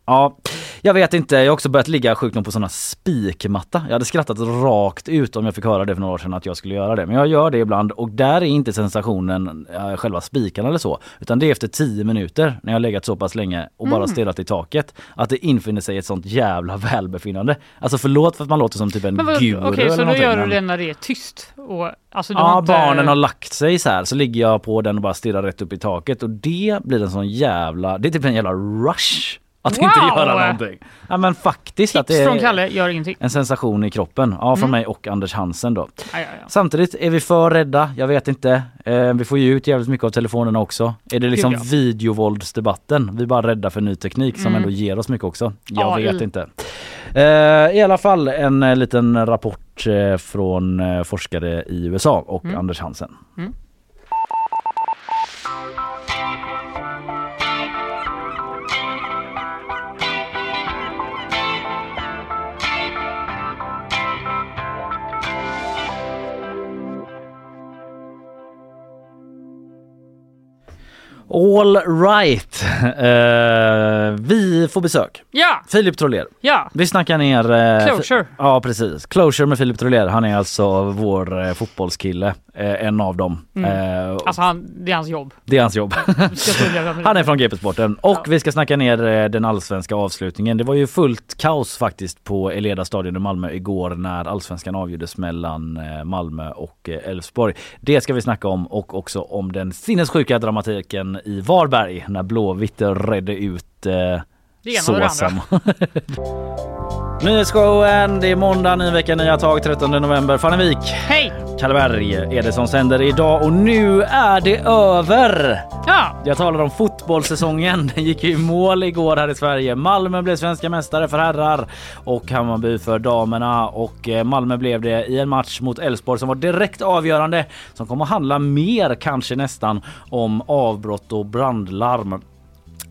Ja, jag vet inte. Jag har också börjat ligga sjukt nog på sådana spikmatta. Jag hade skrattat rakt ut om jag fick höra det för några år sedan att jag skulle göra det. Men jag gör det ibland och där är inte sensationen äh, själva spikarna eller så. Utan det är efter 10 minuter när jag har legat så pass länge och bara Mm. stirrat i taket. Att det infinner sig ett sånt jävla välbefinnande. Alltså förlåt för att man låter som typ en vad- guru Okej, eller så då gör du det när det är tyst? Och, alltså, Ja, inte... barnen har lagt sig så här så ligger jag på den och bara stirrar rätt upp i taket och det blir en sån jävla, det är typ en jävla rush att inte Wow! göra någonting. Ja men faktiskt att Tips det från är Kalle, gör ingenting. en sensation i kroppen. Ja från Mm. mig och Anders Hansen då. Ja, ja, ja. Samtidigt är vi för rädda, jag vet inte. Eh, vi får ju ut jävligt mycket av telefonerna också. Är det liksom Gud, ja. videovåldsdebatten? Vi är bara rädda för ny teknik som Mm. ändå ger oss mycket också. Jag AI. vet inte. Eh, I alla fall en eh, liten rapport eh, från eh, forskare i USA och Mm. Anders Hansen. Mm. All right. Eh, vi får besök. Ja, Filip Troler. ja. Vi snackar ner... eh, Closure. Ja precis. Closure med Filip Troler. Han är alltså vår eh, fotbollskille. En av dem. Mm. Alltså han, det är hans jobb. det är hans jobb. Han är från GP Sporten och Ja. vi ska snacka ner den allsvenska avslutningen. Det var ju fullt kaos faktiskt på Eleda stadion i Malmö igår när allsvenskan avgjordes mellan Malmö och Elfsborg. Det ska vi snacka om och också om den sinnessjuka dramatiken i Varberg när Blåvitt redde ut eh, såsen. Nyhetsshowen, det är måndag, ny vecka, nya tag 13 november. Fannevik, Hej! Kalleberg är det som sänder idag och nu är det över! Ja, Jag talar om fotbollssäsongen. Den gick ju i mål igår här i Sverige. Malmö blev svenska mästare för herrar och Hammarby för damerna och eh, Malmö blev det i en match mot Elfsborg som var direkt avgörande som kommer att handla mer kanske nästan om avbrott och brandlarm.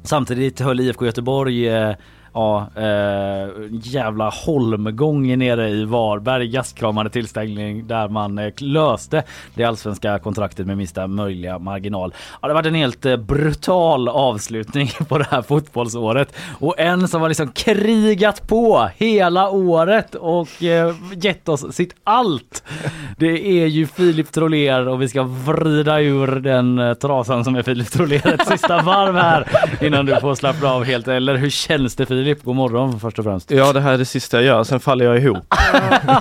Samtidigt höll IFK Göteborg eh, Ja, eh, jävla holmgång nere i Varberg, gastkramande tillställning där man eh, löste det allsvenska kontraktet med minsta möjliga marginal. Ja, det var en helt eh, brutal avslutning på det här fotbollsåret och en som har liksom krigat på hela året och eh, gett oss sitt allt. Det är ju Filip Troler och vi ska vrida ur den eh, trasan som är Filip Troler ett sista varv här innan du får slappna av helt. Eller hur känns det Filip? God morgon först och främst. Ja, det här är det sista jag gör, sen faller jag ihop.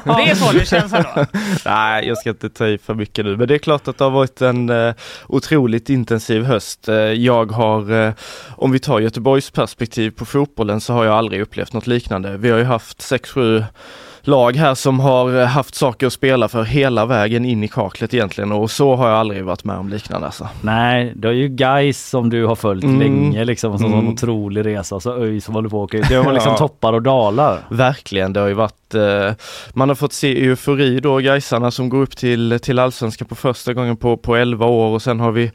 det är så det känns ändå. Nej, jag ska inte ta i för mycket nu, men det är klart att det har varit en eh, otroligt intensiv höst. Eh, jag har, eh, om vi tar Göteborgs perspektiv på fotbollen, så har jag aldrig upplevt något liknande. Vi har ju haft 6-7 lag här som har eh, haft saker att spela för hela vägen in i kaklet egentligen och så har jag aldrig varit med om liknande alltså. Nej, det är ju guys som du har följt Mm. länge liksom som Mm. en otrolig resa. Så ÖIS som håller på att åka ut. Det var liksom Ja. toppar och dalar. Verkligen, det har ju varit, eh, man har fått se eufori då, Gaisarna som går upp till, till allsvenskan på första gången på, på 11 år och sen har vi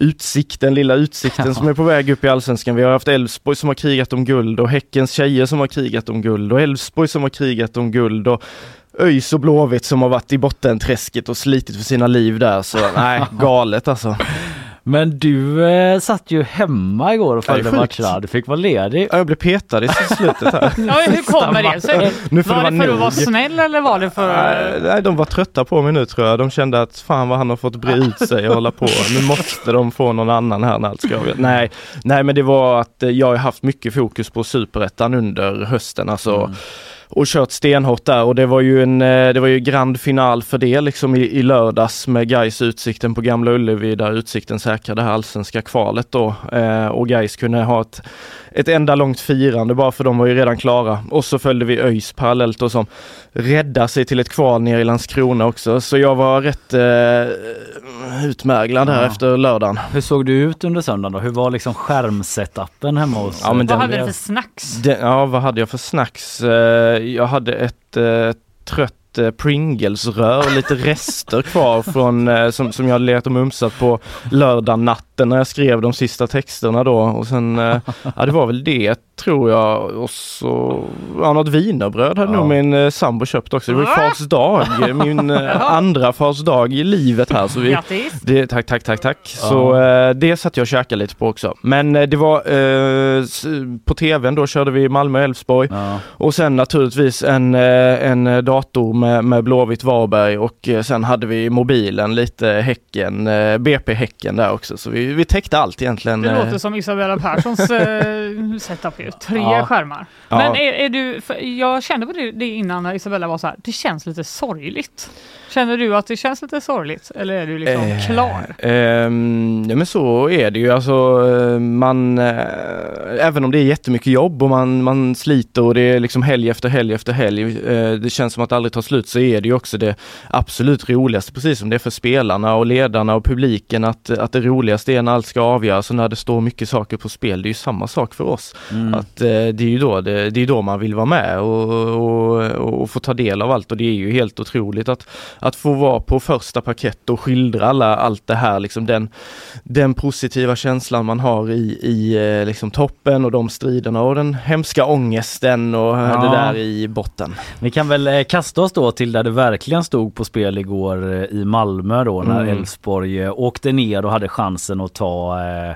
Utsikten, lilla Utsikten Ja. som är på väg upp i allsvenskan. Vi har haft Elfsborg som har krigat om guld och Häckens tjejer som har krigat om guld och Elfsborg som har krigat om guld och ÖIS och Blåvitt som har varit i bottenträsket och slitit för sina liv där. Så nej, galet alltså. Men du eh, satt ju hemma igår och följde matcherna. Du fick vara ledig. Ja, Jag blev petad i slutet här. Ja, hur kommer det sig? Nu får Var det för att vara snäll eller var det för... Nej, Nej, de var trötta på mig nu tror jag. De kände att fan vad han har fått bre ut sig och hålla på. Nu måste de få någon annan här när allt ska avgöras. Nej, nej, men det var att eh, jag har haft mycket fokus på superettan under hösten. Alltså, och kört stenhårt där och det var ju en, eh, det var ju grand final för det liksom i, i lördags med Gais utsikten på Gamla Ullevi där utsikten säkrade det här allsvenska kvalet då. Eh, och Gais kunde ha ett, ett enda långt firande bara för de var ju redan klara. Och så följde vi ÖIS parallellt och som räddade sig till ett kval ner i Landskrona också. Så jag var rätt eh, utmärglad här Ja. efter lördagen. Hur såg du ut under söndagen då? Hur var liksom skärmsetappen hemma hos Ja, men Vad den hade du för snacks? Det, ja, vad hade jag för snacks? Eh, jag hade ett eh, trött Eh, Pringles-rör lite rester kvar från eh, som, som jag hade letat och mumsat på lördag natten när jag skrev de sista texterna då. Och sen, eh, ja det var väl det tror jag och så, ja något wienerbröd hade Ja. nog min eh, sambo köpt också. Det var ju fars dag, eh, min eh, andra fars dag i livet här så vi, Grattis! det, tack, tack, tack, tack. Så eh, det satt jag och käkade lite på också. Men eh, det var eh, på tvn då körde vi Malmö-Elfsborg Ja. och sen naturligtvis en, eh, en dator med, med Blåvitt Varberg och eh, sen hade vi mobilen lite Häcken, eh, BP Häcken där också. Så vi, vi täckte allt egentligen. Det eh. låter som Isabella Perssons eh, setup ju. Tre Ja. skärmar. Ja. Men är, är du, jag kände på det, innan när Isabella var så här, det känns lite sorgligt. Känner du att det känns lite sorgligt eller är du liksom Eh, klar? ehm, ja men så är det ju alltså eh, man, eh, även om det är jättemycket jobb och man, man sliter och det är liksom helg efter helg efter helg, eh, det känns som att det aldrig tar slut så är det ju också det absolut roligaste, precis som det är för spelarna och ledarna och publiken att, att det roligaste är när allt ska avgöras och när det står mycket saker på spel. Det är ju samma sak för oss. Mm. Att eh, det är ju då, det, det är då man vill vara med och, och, och få ta del av allt och det är ju helt otroligt att, att få vara på första parkett och skildra alla, allt det här, liksom den, den positiva känslan man har i, i eh, liksom toppen och de striderna och den hemska ångesten och Ja. det där i botten. Vi kan väl eh, kasta oss då till där det verkligen stod på spel igår eh, i Malmö då när Mm. Elfsborg eh, åkte ner och hade chansen att ta eh,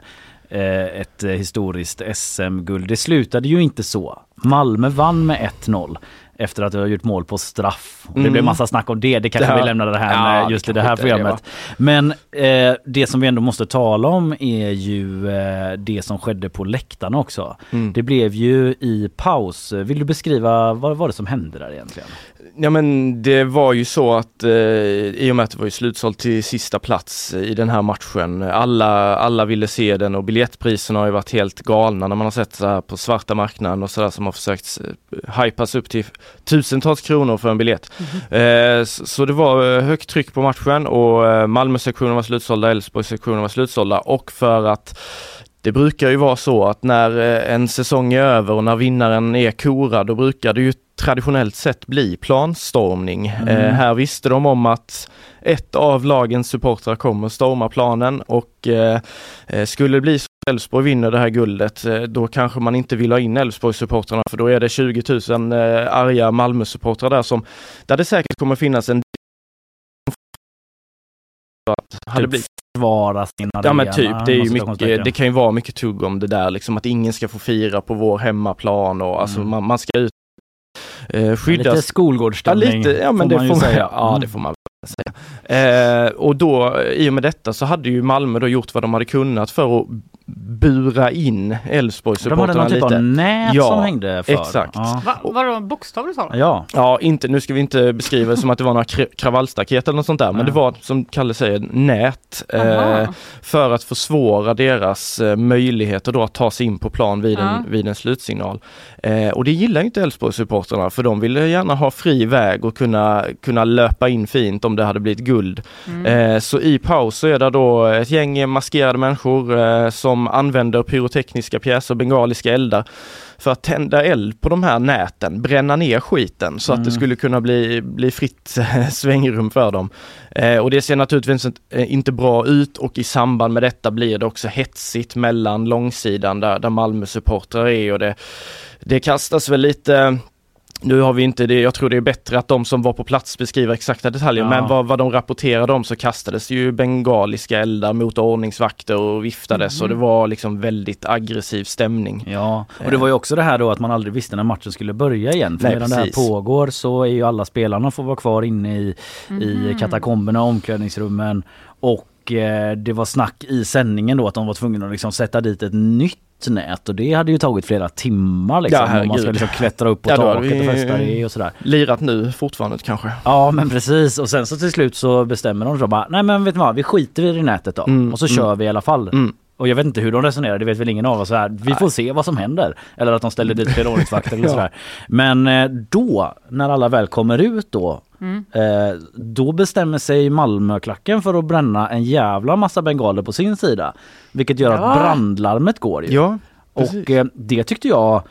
ett eh, historiskt SM-guld. Det slutade ju inte så. Malmö vann med 1-0 efter att ha gjort mål på straff. Och Det Mm. blev massa snack om det. Det kanske Ja. vi lämnar det här Ja, med det just i det här är det, programmet. Men eh, det som vi ändå måste tala om är ju eh, det som skedde på läktarna också. Mm. Det blev ju i paus. Vill du beskriva vad var det som hände där egentligen? Ja men det var ju så att eh, i och med att det var ju slutsålt till sista plats i den här matchen. Alla, alla ville se den och biljettpriserna har ju varit helt galna när man har sett så här på svarta marknaden och sådär som har försökt eh, hypas upp till tusentals kronor för en biljett. Eh, så, så det var eh, högt tryck på matchen och eh, Malmö-sektionen var slutsålda, Elfsborg-sektionen var slutsålda och för att det brukar ju vara så att när eh, en säsong är över och när vinnaren är korad, då brukar det ju traditionellt sett bli planstormning. Mm. Eh, här visste de om att ett av lagens supportrar kommer storma planen och eh, eh, skulle det bli så att Elfsborg vinner det här guldet, eh, då kanske man inte vill ha in Elfsborg-supportrarna för då är det 20 000 eh, arga Malmö-supportrar där som, där det säkert kommer finnas en att hade Typ blivit försvara sin Ja men arena, typ, det är ju citationstecken. mycket, det kan ju vara mycket tugg om det där liksom att ingen ska få fira på vår hemmaplan och alltså Mm. man, man ska ut eh, skyddas. Lite skolgårdsstämning Ja, lite, ja men får det får man säga. Ja Mm. det får man säga. Eh, och då i och med detta så hade ju Malmö då gjort vad de hade kunnat för att bura in De hade någon typ lite. av nät Ja, som hängde för. exakt. Ja. Va, vadå bokstavligt talat? ja. Ja, inte, nu ska vi inte beskriva det som att det var några kra- kravallstaket eller något sånt där, men det var som Kalle säger nät eh, för att försvåra deras eh, möjligheter då att ta sig in på plan vid, Ja. en, vid en slutsignal. Eh, och det gillar inte Elfsborg-supportrarna för de ville gärna ha fri väg och kunna, kunna löpa in fint om det hade blivit guld. Mm. Eh, så i paus så är det då ett gäng maskerade människor eh, som använder pyrotekniska pjäser, bengaliska eldar för att tända eld på de här näten, bränna ner skiten så att det Mm. skulle kunna bli, bli fritt svängrum för dem. Eh, och det ser naturligtvis inte, eh, inte bra ut och i samband med detta blir det också hetsigt mellan långsidan där, där Malmö-supportrar är och det, det kastas väl lite nu har vi inte det, jag tror det är bättre att de som var på plats beskriver exakta detaljer, Ja. men vad, vad de rapporterade om så kastades ju bengaliska eldar mot ordningsvakter och viftades och det var liksom väldigt aggressiv stämning. Ja, och det var ju också det här då att man aldrig visste när matchen skulle börja igen. För Nej, medan det här precis. pågår så är ju alla spelarna får vara kvar inne i, i katakomberna, omklädningsrummen. Och eh, det var snack i sändningen då att de var tvungna att liksom sätta dit ett nytt nät och det hade ju tagit flera timmar liksom. Ja, om man ska liksom klättra upp på Ja, taket och fästa det och sådär. Lirat nu fortfarande kanske. Ja men precis och sen så till slut så bestämmer de så bara nej men vet du vad vi skiter i det nätet då Mm, och så mm. kör vi i alla fall. Mm. Och jag vet inte hur de resonerar, det vet väl ingen av oss. Här, vi får se vad som händer. Eller att de ställer dit fler ordningsvakter eller Ja. sådär. Men eh, då, när alla väl kommer ut då, Mm. eh, då bestämmer sig Malmöklacken för att bränna en jävla massa bengaler på sin sida. Vilket gör Ja. att brandlarmet går ju. Ja, Och eh, det tyckte jag,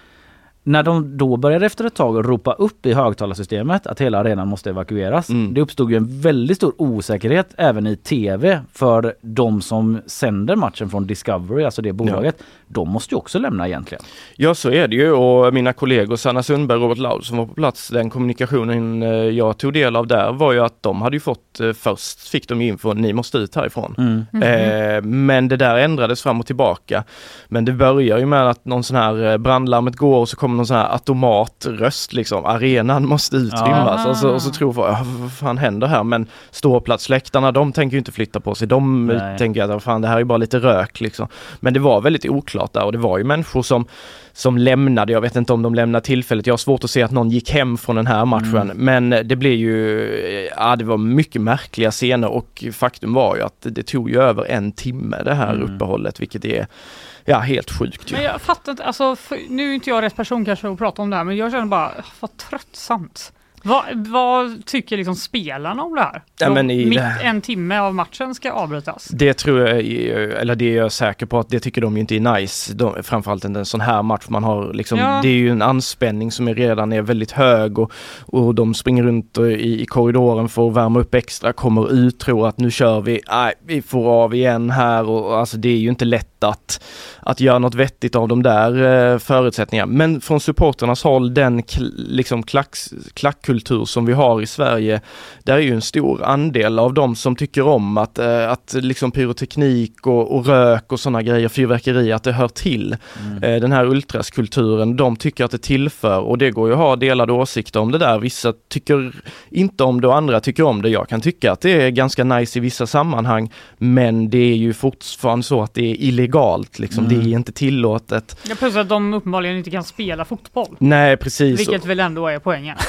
när de då började efter ett tag ropa upp i högtalarsystemet att hela arenan måste evakueras. Mm. Det uppstod ju en väldigt stor osäkerhet även i tv för de som sänder matchen från Discovery, alltså det bolaget. De måste ju också lämna egentligen. Ja så är det ju och mina kollegor Sanna Sundberg och Robert Laud som var på plats, den kommunikationen eh, jag tog del av där var ju att de hade ju fått, eh, först fick de info, ni måste ut härifrån. Mm. Eh, men det där ändrades fram och tillbaka. Men det börjar ju med att någon sån här eh, brandlarmet går och så kommer någon sån här automatröst liksom, arenan måste utrymmas. Och, så, och så tror folk, vad fan händer här? Men ståplatsläktarna de tänker ju inte flytta på sig. De Nej. tänker att fan det här är bara lite rök liksom. Men det var väldigt oklart där och det var ju människor som som lämnade, jag vet inte om de lämnade tillfället, jag har svårt att se att någon gick hem från den här matchen. Men det blev ju, ja det var mycket märkliga scener och faktum var ju att det tog ju över en timme det här Mm. uppehållet vilket är ja helt sjukt ju. Men jag fattar inte, alltså, för, nu är inte jag rätt person kanske att prata om det här, men jag känner bara, vad tröttsamt. Vad, vad tycker liksom spelarna om det här? Ja, De- mitt det- en timme av matchen ska avbrytas. Det tror jag, eller det är jag säker på att det tycker de ju inte är nice. De, framförallt inte en sån här match man har liksom, Ja. det är ju en anspänning som är redan är väldigt hög och, och de springer runt i, i korridoren för att värma upp extra, kommer ut, tror att nu kör vi, nej vi får av igen här och alltså det är ju inte lätt att, att göra något vettigt av de där eh, förutsättningarna. Men från supporternas håll, den kl, liksom klacks, klackkultur som vi har i Sverige, där är ju en stor andel av de som tycker om att, eh, att liksom pyroteknik och, och rök och sådana grejer, fyrverkeri, att det hör till. Eh, den här ultraskulturen, de tycker att det tillför och det går ju att ha delade åsikter om det där. Vissa tycker inte om det och andra tycker om det. Jag kan tycka att det är ganska nice i vissa sammanhang, men det är ju fortfarande så att det är illegalt illegalt liksom. Mm. Det är inte tillåtet. Ja, plus att de uppenbarligen inte kan spela fotboll. Nej precis. Vilket väl ändå är poängen.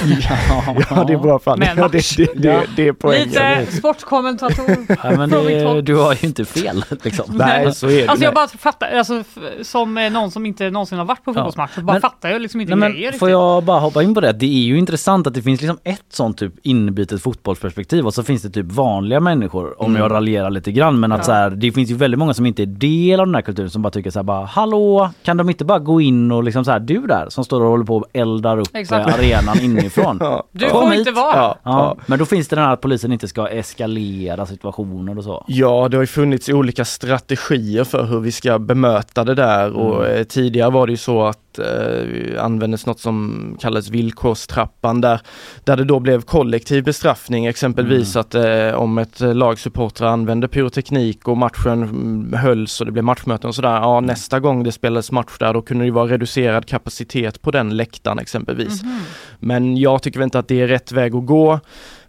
Ja det är bra fan. Ja, det, det, det, det är poängen. Lite sportkommentator Ja, men det, du har ju inte fel liksom. Nej så är det. Alltså jag bara fattar, alltså, som någon som inte någonsin har varit på fotbollsmatch, så bara Men- fattar jag liksom inte Nej, grejer men får jag bara hoppa in på det? Det är ju intressant att det finns liksom ett sånt typ inbitet fotbollsperspektiv och så finns det typ vanliga människor om Mm. jag raljerar lite grann men att Ja. så här, det finns ju väldigt många som inte är del av den här kulturen som bara tycker så här bara hallå kan de inte bara gå in och liksom så här du där som står och håller på och eldar upp Exakt. eh, arenan inifrån. Ja. Du får inte vara Ja, ja. men då finns det den här att polisen inte ska eskalera situationer och så. Ja, det har ju funnits olika strategier för hur vi ska bemöta det där och Mm. eh, tidigare var det ju så att eh, användes något som kallades villkorstrappan där, där det då blev kollektiv bestraffning exempelvis Mm. att eh, om ett eh, lag supportrar använde pyroteknik och matchen mm, hölls och det blev matchmöten och sådär, ja nästa gång det spelades match där då kunde det vara reducerad kapacitet på den läktaren exempelvis. Mhm. Men jag tycker väl inte att det är rätt väg att gå.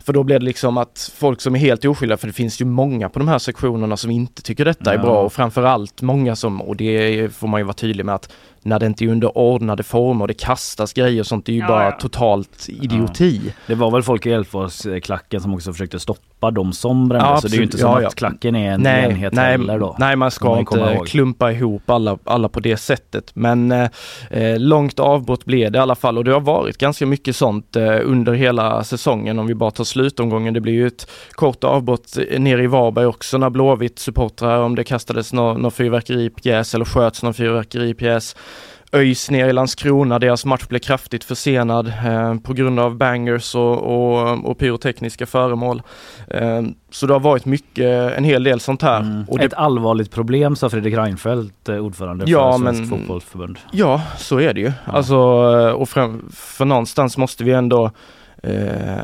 För då blir det liksom att folk som är helt oskyldiga, för det finns ju många på de här sektionerna som inte tycker detta är Ja. bra och framförallt många som, och det får man ju vara tydlig med att när det inte är under ordnade former och det kastas grejer och sånt, det är ju Ja, bara ja. totalt idioti. Det var väl folk i Elfsborgsklacken som också försökte stoppa de som brände Ja, så det är ju inte absolut. som Ja, ja. att klacken är en Nej, enhet nej, heller då. nej, man ska man inte ihåg. klumpa ihop alla, alla på det sättet. Men eh, eh, långt avbrott blev det i alla fall och det har varit ganska mycket sånt eh, under hela säsongen om vi bara tar slutomgången. Det blir ju ett kort avbrott eh, nere i Varberg också när Blåvitt supportrar om det kastades någon, någon fyrverkeripjäs eller sköts någon fyrverkeripjäs. ÖIS ner i Landskrona, deras match blev kraftigt försenad eh, på grund av bangers och, och, och pyrotekniska föremål. Eh, så det har varit mycket, en hel del sånt här. Mm. Det, Ett allvarligt problem sa Fredrik Reinfeldt, eh, ordförande Ja, för Svenskt men- fotbollsförbund. Ja, så är det ju. Ja. Alltså, och fram, för någonstans måste vi ändå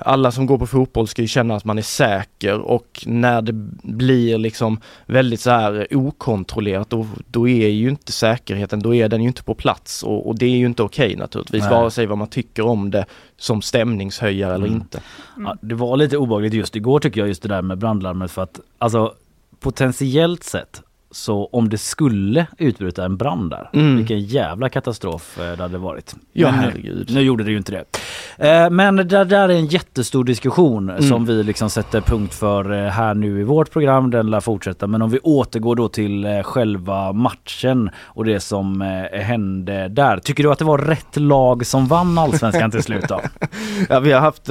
alla som går på fotboll ska ju känna att man är säker och när det blir liksom väldigt så här okontrollerat då, då är ju inte säkerheten, då är den ju inte på plats och, och det är ju inte okej naturligtvis, Nej. vare sig vad man tycker om det som stämningshöjare eller Mm. inte. Ja, det var lite obehagligt just igår tycker jag just det där med brandlarmet för att alltså potentiellt sett så om det skulle utbryta en brand där, Mm. vilken jävla katastrof eh, det hade varit. Ja, Men herregud. Nu gjorde det ju inte det. Eh, Men det där är en jättestor diskussion Mm. som vi liksom sätter punkt för eh, här nu i vårt program. Den lär fortsätta. Men om vi återgår då till själva matchen och det som hände där. Tycker du att det var rätt lag som vann allsvenskan till slut då? Ja, vi har haft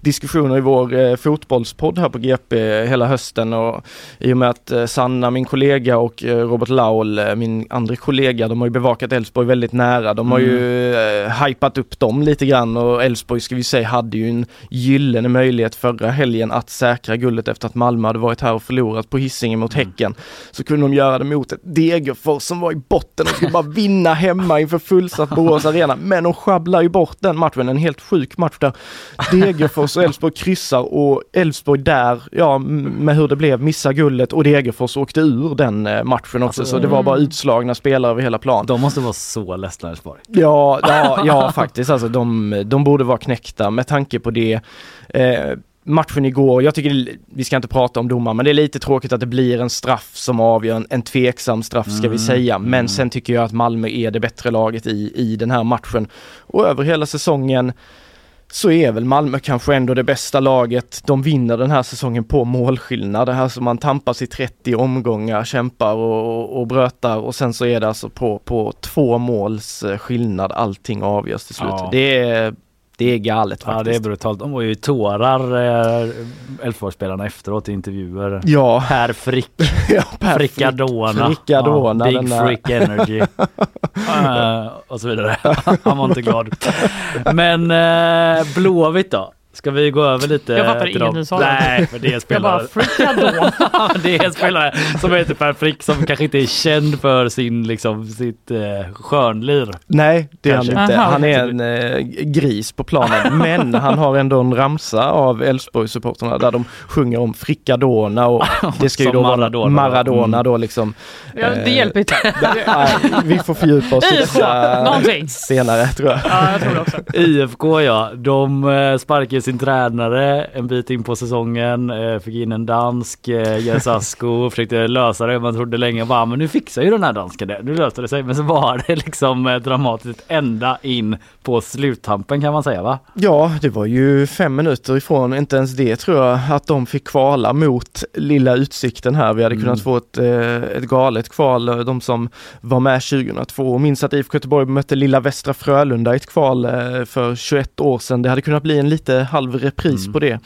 diskussioner i vår fotbollspodd här på GP hela hösten och i och med att Sanna, min kollega och eh, Robert Laul, eh, min andra kollega, de har ju bevakat Elfsborg väldigt nära. De har ju eh, hypat upp dem lite grann och Elfsborg ska vi säga hade ju en gyllene möjlighet förra helgen att säkra guldet efter att Malmö hade varit här och förlorat på Hisingen mot Häcken. Så kunde de göra det mot ett Degerfors som var i botten och skulle bara vinna hemma inför fullsatt Borås Arena. Men de sjabblar ju bort den matchen, en helt sjuk match där Degerfors och Elfsborg kryssar och Elfsborg där, ja med hur det blev, missar guldet och Degerfors åkte ur den eh, matchen också. Alltså, så det var bara utslagna spelare över hela plan. De måste vara så ledsna Elfsborg. Ja, ja, ja faktiskt alltså de, de borde vara knäckta med tanke på det. Eh, matchen igår, jag tycker, vi ska inte prata om domar, men det är lite tråkigt att det blir en straff som avgör, en, en tveksam straff ska vi Mm, säga. Men mm. sen tycker jag att Malmö är det bättre laget i, i den här matchen. Och över hela säsongen så är väl Malmö kanske ändå det bästa laget. De vinner den här säsongen på målskillnad. Det här som man tampas i 30 omgångar, kämpar och, och brötar och sen så är det alltså på, på två måls eh, skillnad allting avgörs till slut. Ja. Det, är, det är galet Ja faktiskt. det är brutalt. De var ju i tårar eh, Elfsborgsspelarna efteråt i intervjuer. Ja, Per Frick, ja per Frickadona, Frickadona, ja, Big. Frick Energy Eh, och så vidare. Han var inte glad. Men eh, Blåvitt då? Ska vi gå över lite Jag fattar till ingen dem? ni sa. Nej, för det är Jag spelare. bara freakade då. det är en spelare som heter Per Frick som kanske inte är känd för sin liksom sitt eh, skönlir. Nej, det är han inte. Aha. Han är en eh, gris på planen. Men han har ändå en ramsa av Elfsborg-supportrarna där de sjunger om Frickadona och det ska ju då vara Maradona då. Maradona Mm. då liksom. Ja, det Eh, hjälper inte. Vi får fördjupa oss i detta senare tror jag. Ja, jag tror det också. IFK ja, de eh, sparkar sin tränare en bit in på säsongen, eh, fick in en dansk, eh, Jens Asko, försökte lösa det. Man trodde länge bara, men nu fixar ju den här dansken det. Nu löste det sig. Men så var det liksom eh, dramatiskt ända in på sluttampen kan man säga va? Ja, det var ju fem minuter ifrån, inte ens det tror jag, att de fick kvala mot lilla Utsikten här. Vi hade Mm. kunnat få ett, ett galet kval, de som var med 2002. Och minns att IFK Göteborg mötte lilla Västra Frölunda i ett kval för 21 år sedan. Det hade kunnat bli en lite halv repris Mm. på det.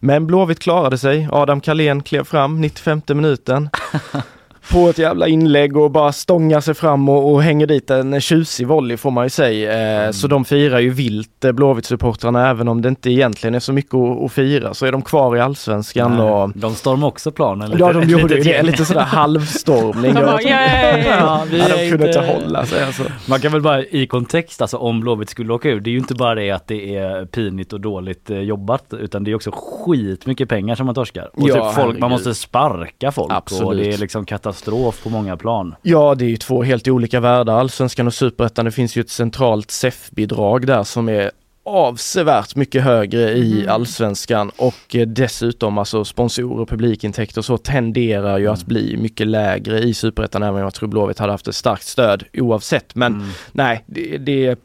Men Blåvitt klarade sig. Adam Kalén klev fram 95 minuten. på ett jävla inlägg och bara stångar sig fram och, och hänger dit en tjusig volley får man ju säga. Eh, Så de firar ju vilt eh, Blåvitt-supportrarna även om det inte egentligen är så mycket att, att fira så är de kvar i allsvenskan Nej, och De stormade också planen. lite- Ja de gjorde det, gäng. lite sådär halvstormning. Ja, Ja, de kunde inte hålla sig alltså. Man kan väl bara i kontext, alltså om Blåvitt skulle åka ur, det är ju inte bara det att det är pinigt och dåligt eh, jobbat utan det är också skitmycket pengar som man torskar. Och Ja, typ folk, man måste sparka folk och Absolut. det är liksom katastrof på många plan. Ja, det är ju två helt olika världar, allsvenskan och superettan. Det finns ju ett centralt SEF-bidrag där som är avsevärt mycket högre i allsvenskan och eh, dessutom alltså sponsorer och publikintäkter och så tenderar ju att bli mycket lägre i superettan även om jag tror Blåvitt hade haft ett starkt stöd oavsett. Men nej, det, det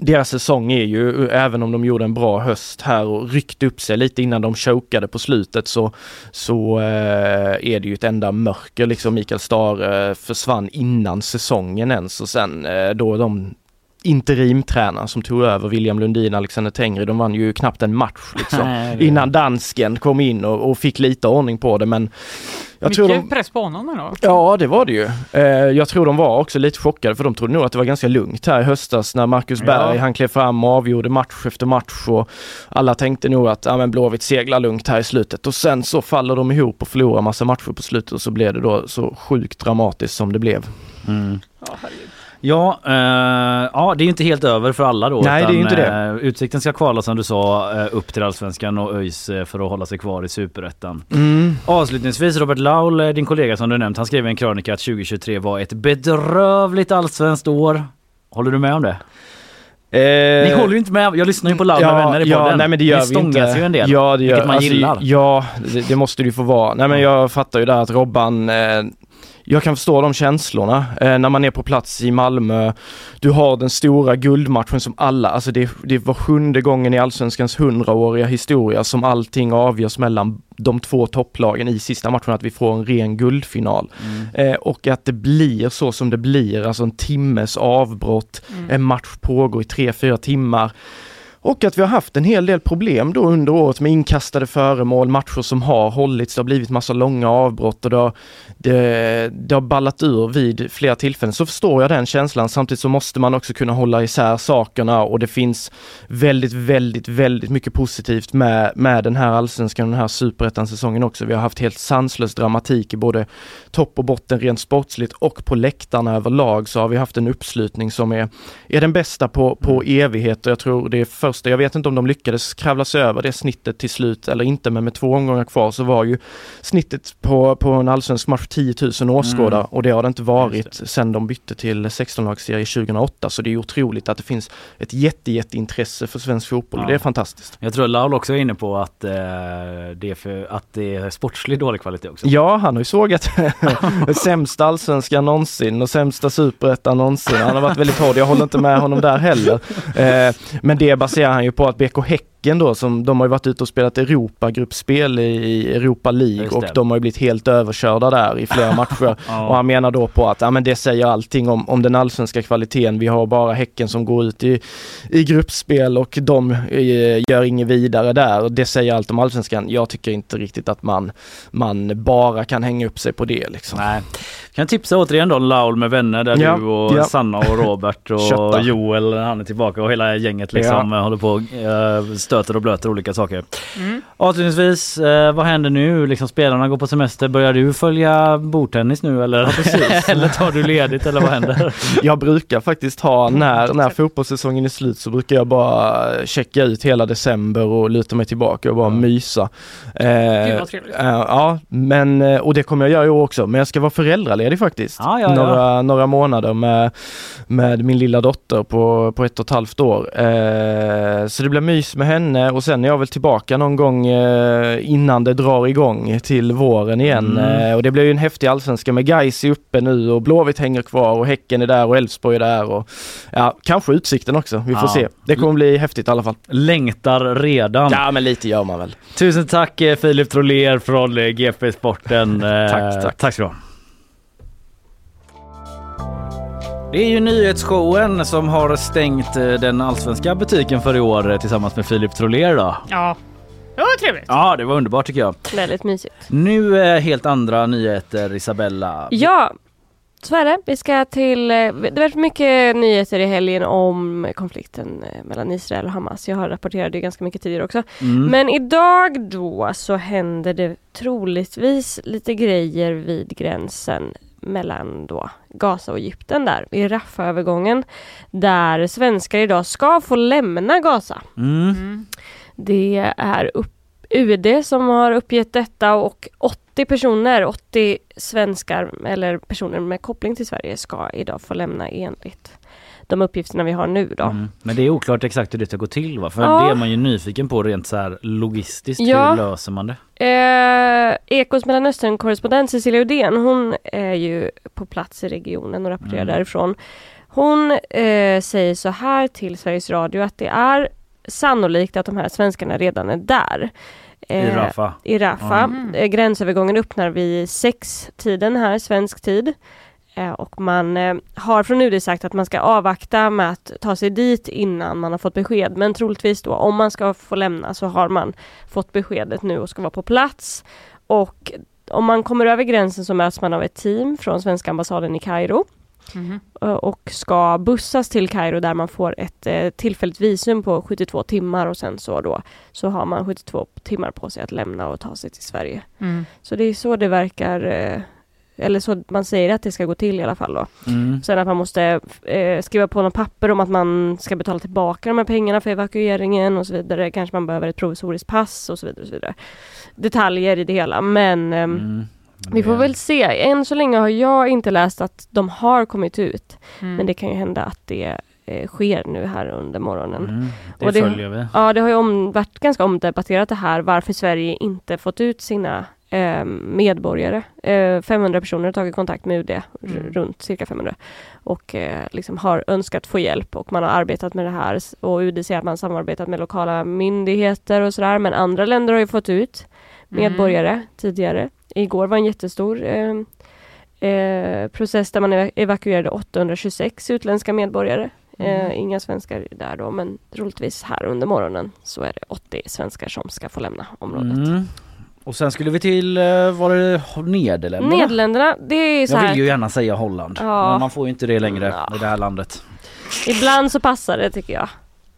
deras säsong är ju, även om de gjorde en bra höst här och ryckte upp sig lite innan de chokade på slutet så, så eh, är det ju ett enda mörker liksom. Mikael Stare eh, försvann innan säsongen ens och sen eh, då de interimtränaren som tog över William Lundin, Alexander Tengri, de vann ju knappt en match liksom. Nej, innan dansken kom in och, och fick lite ordning på det men jag tror Mycket de, press på honom ändå. Ja det var det ju. Eh, jag tror de var också lite chockade för de trodde nog att det var ganska lugnt här i höstas när Marcus Ja. Berg han klev fram och avgjorde match efter match och alla tänkte nog att ja, men Blåvitt seglar lugnt här i slutet och sen så faller de ihop och förlorar massa matcher på slutet och så blev det då så sjukt dramatiskt som det blev. Ja, eh, ja, det är ju inte helt över för alla då. Nej, det är inte det. eh, Utsikten ska kvala som du sa eh, upp till Allsvenskan och ÖIS eh, för att hålla sig kvar i Superettan. Mm. Avslutningsvis Robert Laul, eh, din kollega som du nämnt, han skrev i en krönika att 2023 var ett bedrövligt allsvenskt år. Håller du med om det? Ni håller ju inte med, jag lyssnar ju på Laul med vänner i podden. Eh, ja, nej men det gör Ni stångas ju en del, Ja, det gör, vilket man alltså, gillar. Ja, det, det måste det ju få vara. Nej men jag fattar ju där att Robban eh, jag kan förstå de känslorna eh, när man är på plats i Malmö. Du har den stora guldmatchen som alla, alltså det, det var sjunde gången i Allsvenskans hundraåriga historia som allting avgörs mellan de två topplagen i sista matchen, att vi får en ren guldfinal. Eh, och att det blir så som det blir, alltså en timmes avbrott, en match pågår i tre, fyra timmar. Och att vi har haft en hel del problem då under året med inkastade föremål, matcher som har hållits, det har blivit massa långa avbrott och det har, det, det har ballat ur vid flera tillfällen. Så förstår jag den känslan. Samtidigt så måste man också kunna hålla isär sakerna och det finns väldigt, väldigt, väldigt mycket positivt med, med den här allsvenskan och den här superettan-säsongen också. Vi har haft helt sanslös dramatik i både topp och botten rent sportsligt och på läktarna överlag så har vi haft en uppslutning som är, är den bästa på, på evighet och jag tror det är första, jag vet inte om de lyckades kravla sig över det snittet till slut eller inte men med två omgångar kvar så var ju snittet på, på en allsvensk match 10 000 åskådare och det har det inte varit sen de bytte till 16-lagsserie 2008 så det är otroligt att det finns ett jätte, jätteintresse för svensk fotboll Ja. det är fantastiskt. Jag tror Laul också är inne på att, eh, det, är för, att det är sportsligt dålig kvalitet också. Ja, han har ju sågat sämsta allsvenskan någonsin och sämsta superettan någonsin. Han har varit väldigt hård, jag håller inte med honom där heller. Eh, men det baserar han ju på att BK Häck Häcken då, som de har ju varit ute och spelat Europagruppspel i Europa League och de har ju blivit helt överkörda där i flera matcher. Ja. Och han menar då på att ja, men det säger allting om, om den allsvenska kvaliteten. Vi har bara Häcken som går ut i, i gruppspel och de eh, gör inget vidare där. Det säger allt om allsvenskan. Jag tycker inte riktigt att man, man bara kan hänga upp sig på det liksom. Nej. Kan tipsa återigen då Laul med vänner där Ja, du och ja. Sanna och Robert och. Joel han är tillbaka och hela gänget liksom håller på eh, stöter och blöter olika saker. Mm. Avslutningsvis, eh, vad händer nu? Liksom spelarna går på semester. Börjar du följa bordtennis nu eller? eller tar du ledigt eller vad händer? Jag brukar faktiskt ha, när, när fotbollssäsongen är slut så brukar jag bara checka ut hela december och luta mig tillbaka och bara mysa. Eh, Gud, vad trevligt. eh, ja, men, eh, och det kommer jag göra i år också, men jag ska vara föräldraledig faktiskt. Ja, ja, ja. några, några månader med, med min lilla dotter på, på ett och ett halvt år. Eh, så det blir mys med henne och sen är jag väl tillbaka någon gång eh, innan det drar igång till våren igen. Mm. Eh, och det blir ju en häftig allsvenska med Gais uppe nu och Blåvitt hänger kvar och Häcken är där och Elfsborg är där och ja, kanske Utsikten också. Vi får Ja. se. Det kommer bli häftigt i alla fall. Längtar redan. Ja men lite gör man väl. Tusen tack eh, Filip Troler från GP Sporten. Tack, tack. Tack ska du ha. Det är ju nyhetsshowen som har stängt eh, den allsvenska butiken för i år eh, tillsammans med Filip Troler då. Ja, det var trevligt. Ja, det var underbart tycker jag. Väldigt mysigt. Nu är helt andra nyheter Isabella. Ja, så är det. Vi ska till... eh, Det har varit mycket nyheter i helgen om konflikten mellan Israel och Hamas. Jag har rapporterat det ganska mycket tidigare också. Mm. Men idag då så händer det troligtvis lite grejer vid gränsen mellan då Gaza och Egypten där vid Rafah-övergången där svenskar idag ska få lämna Gaza. Mm. Det är upp, UD som har uppgett detta och 80 personer, 80 svenskar eller personer med koppling till Sverige ska idag få lämna enligt de uppgifterna vi har nu då. Mm. Men det är oklart exakt hur det ska gå till va? För Ja. det är man ju nyfiken på rent så här logistiskt. Ja. Hur löser man det? Eh, Ekos Mellanöstern-korrespondent Cecilia Udén, hon är ju på plats i regionen och rapporterar Mm. därifrån. Hon eh, säger så här till Sveriges Radio att det är sannolikt att de här svenskarna redan är där. I Eh, Rafah? I Rafah. Mm. Eh, Gränsövergången öppnar vid sex tiden här, svensk tid. Eh, Och man eh, har från UD sagt att man ska avvakta med att ta sig dit innan man har fått besked. Men troligtvis då, om man ska få lämna så har man fått beskedet nu och ska vara på plats. Och om man kommer över gränsen så möts man av ett team från svenska ambassaden i Kairo eh, och ska bussas till Kairo där man får ett eh, tillfälligt visum på 72 timmar och sen så då så har man 72 timmar på sig att lämna och ta sig till Sverige. Mm. Så det är så det verkar eh, eller så man säger att det ska gå till i alla fall då. Mm. Sen att man måste eh, skriva på något papper om att man ska betala tillbaka de här pengarna för evakueringen och så vidare. Kanske man behöver ett provisoriskt pass och så vidare. Och så vidare. Detaljer i det hela men ehm, Mm. vi får väl se. Än så länge har jag inte läst att de har kommit ut. Mm. Men det kan ju hända att det eh, sker nu här under morgonen. Mm. Det, Och det- följer vi. Ja, det har ju om, varit ganska omdebatterat det här varför Sverige inte fått ut sina eh, medborgare. Eh, 500 personer har tagit kontakt med UD, Mm. runt cirka 500. Och eh, liksom har önskat få hjälp och man har arbetat med det här. Och UD säger att man samarbetat med lokala myndigheter och sådär. Men andra länder har ju fått ut medborgare tidigare. Igår var en jättestor eh, eh, process där man ev- evakuerade 826 utländska medborgare. Eh, inga svenskar där då, men troligtvis här under morgonen så är det 80 svenskar som ska få lämna området. Mm. Och sen skulle vi till, eh, var det Nederländerna? Nederländerna, det är så Jag vill ju gärna säga Holland, Ja. men man får ju inte det längre Ja. i det här landet. Ibland så passar det tycker jag.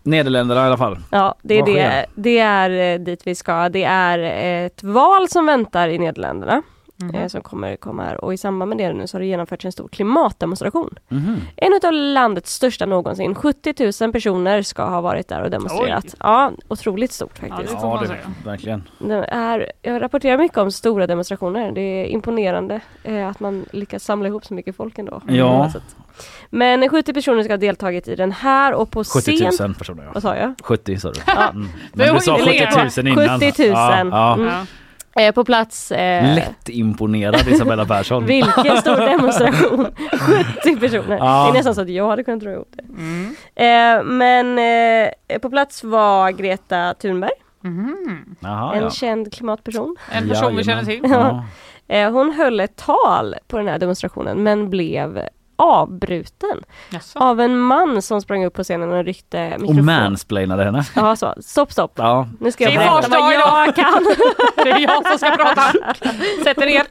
Nederländerna i alla fall. Ja, det är, det, det är eh, dit vi ska. Det är ett val som väntar i Nederländerna. Mhm. eh, som kommer komma här. Och i samband med det nu så har det genomförts en stor klimatdemonstration. Mhm. En av landets största någonsin. 70 000 personer ska ha varit där och demonstrerat. Oj. Ja, otroligt stort Ja, faktiskt. det Ja, det, verkligen. Det är, jag rapporterar mycket om stora demonstrationer. Det är imponerande eh, att man lyckas samla ihop så mycket folk ändå. Ja. Att- Men 70 personer ska ha deltagit i den här och på 70 scen... 000 personer ja. Vad sa jag? 70 sa du. Ja. Mm. Men du sa inte 70 000 innan. 70 000. Ja, ja. Mm. Eh, på plats... Eh, Lätt imponerad Isabella Persson. Vilken stor demonstration! 70 personer. Ja. Det är nästan så att jag hade kunnat dra ihop det. Mm. Eh, men eh, på plats var Greta Thunberg, Mhm. Jaha, en ja. känd klimatperson. En person vi känner till. Ja. Eh, hon höll ett tal på den här demonstrationen men blev avbruten Jaså. av en man som sprang upp på scenen och ryckte Och mikrofon. mansplainade henne. Ja, så. Stopp, stopp. Ja. Nu ska jag berätta vad jag kan. Det är jag som ska prata. Sätter ner.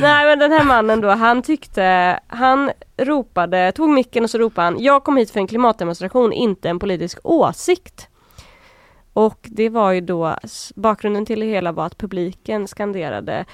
Nej men den här mannen då, han tyckte, han ropade, tog micken och så ropade han Jag kom hit för en klimatdemonstration, inte en politisk åsikt. Och det var ju då, bakgrunden till det hela var att publiken skanderade